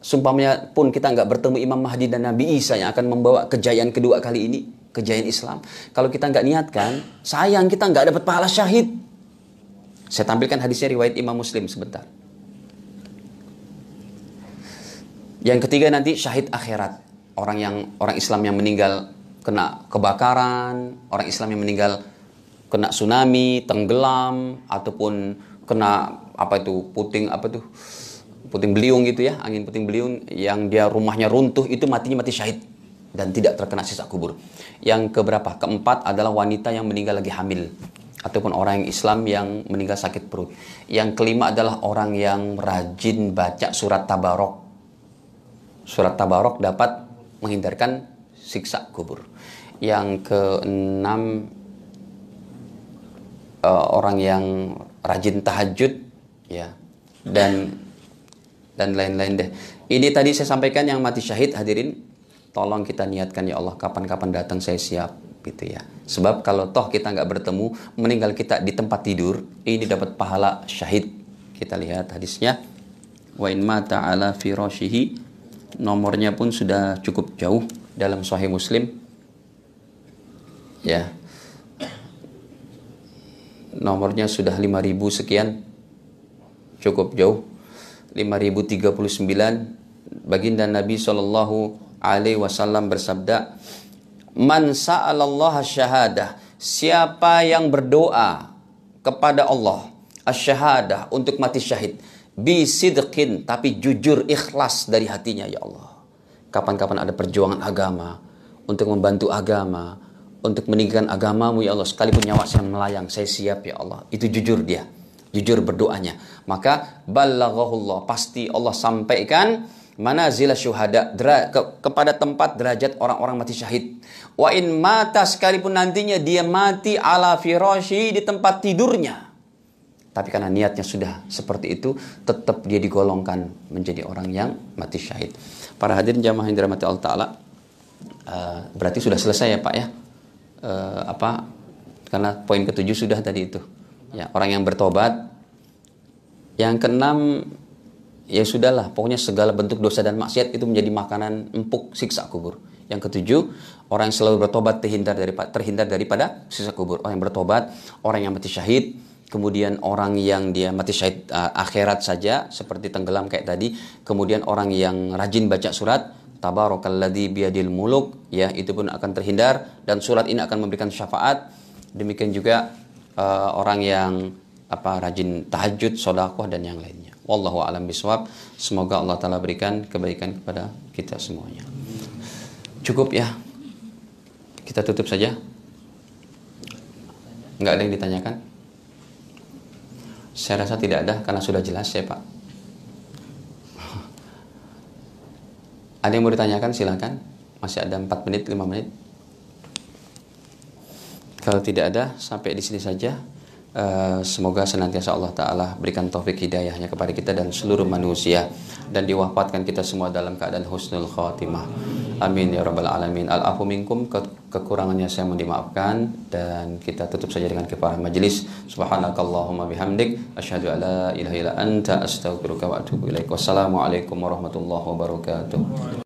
sumpahnya pun kita nggak bertemu Imam Mahdi dan Nabi Isa yang akan membawa kejayaan kedua kali ini, kejayaan Islam. Kalau kita nggak niatkan, sayang kita nggak dapat pahala syahid. Saya tampilkan hadisnya riwayat Imam Muslim sebentar. Yang ketiga nanti syahid akhirat. Orang yang orang Islam yang meninggal kena kebakaran, orang Islam yang meninggal kena tsunami, tenggelam ataupun kena apa itu puting apa tuh puting beliung gitu ya, angin puting beliung yang dia rumahnya runtuh itu matinya mati syahid dan tidak terkena sisa kubur. Yang keberapa? Keempat adalah wanita yang meninggal lagi hamil ataupun orang yang Islam yang meninggal sakit perut. Yang kelima adalah orang yang rajin baca surat tabarok. Surat tabarok dapat menghindarkan siksa kubur. Yang keenam uh, orang yang rajin tahajud ya dan dan lain-lain deh. Ini tadi saya sampaikan yang mati syahid hadirin tolong kita niatkan ya Allah kapan-kapan datang saya siap gitu ya sebab kalau toh kita nggak bertemu meninggal kita di tempat tidur ini dapat pahala syahid kita lihat hadisnya wa in mata ala firashihi nomornya pun sudah cukup jauh dalam sahih muslim. Ya. Nomornya sudah 5000 sekian. Cukup jauh. 5039 baginda Nabi Shallallahu alaihi wasallam bersabda, "Man sa'alallah syahadah." Siapa yang berdoa kepada Allah asyahadah untuk mati syahid bisidqin tapi jujur ikhlas dari hatinya ya Allah. Kapan-kapan ada perjuangan agama untuk membantu agama, untuk meninggikan agamamu ya Allah sekalipun nyawa saya melayang saya siap ya Allah. Itu jujur dia. Jujur berdoanya. Maka ballaghahullah pasti Allah sampaikan manazil syuhada ke, kepada tempat derajat orang-orang mati syahid. Wa in mata sekalipun nantinya dia mati ala firashi di tempat tidurnya. Tapi karena niatnya sudah seperti itu, tetap dia digolongkan menjadi orang yang mati syahid. Para hadirin jamaah yang dirahmati Allah Ta'ala, uh, berarti sudah selesai ya Pak ya? Uh, apa? Karena poin ketujuh sudah tadi itu. Ya, orang yang bertobat. Yang keenam, ya sudahlah, pokoknya segala bentuk dosa dan maksiat itu menjadi makanan empuk siksa kubur. Yang ketujuh, orang yang selalu bertobat terhindar daripada terhindar daripada siksa kubur. Orang yang bertobat, orang yang mati syahid, kemudian orang yang dia mati syahid uh, akhirat saja seperti tenggelam kayak tadi, kemudian orang yang rajin baca surat tabarakalladzi biadil muluk ya itu pun akan terhindar dan surat ini akan memberikan syafaat. Demikian juga uh, orang yang apa rajin tahajud, sodakoh dan yang lainnya. Wallahu alam biswab. Semoga Allah taala berikan kebaikan kepada kita semuanya. Cukup ya. Kita tutup saja. Enggak ada yang ditanyakan? Saya rasa tidak ada karena sudah jelas ya Pak. Ada yang mau ditanyakan silakan. Masih ada 4 menit, 5 menit. Kalau tidak ada, sampai di sini saja. Uh, semoga senantiasa Allah Ta'ala berikan taufik hidayahnya kepada kita dan seluruh manusia dan diwafatkan kita semua dalam keadaan husnul khatimah. Amin ya rabbal alamin. Al-afu minkum ke kekurangannya saya mohon dimaafkan dan kita tutup saja dengan kepala majelis subhanakallahumma bihamdik asyhadu alla ilaha illa anta astaghfiruka wa atubu ilaik. Wassalamualaikum warahmatullahi wabarakatuh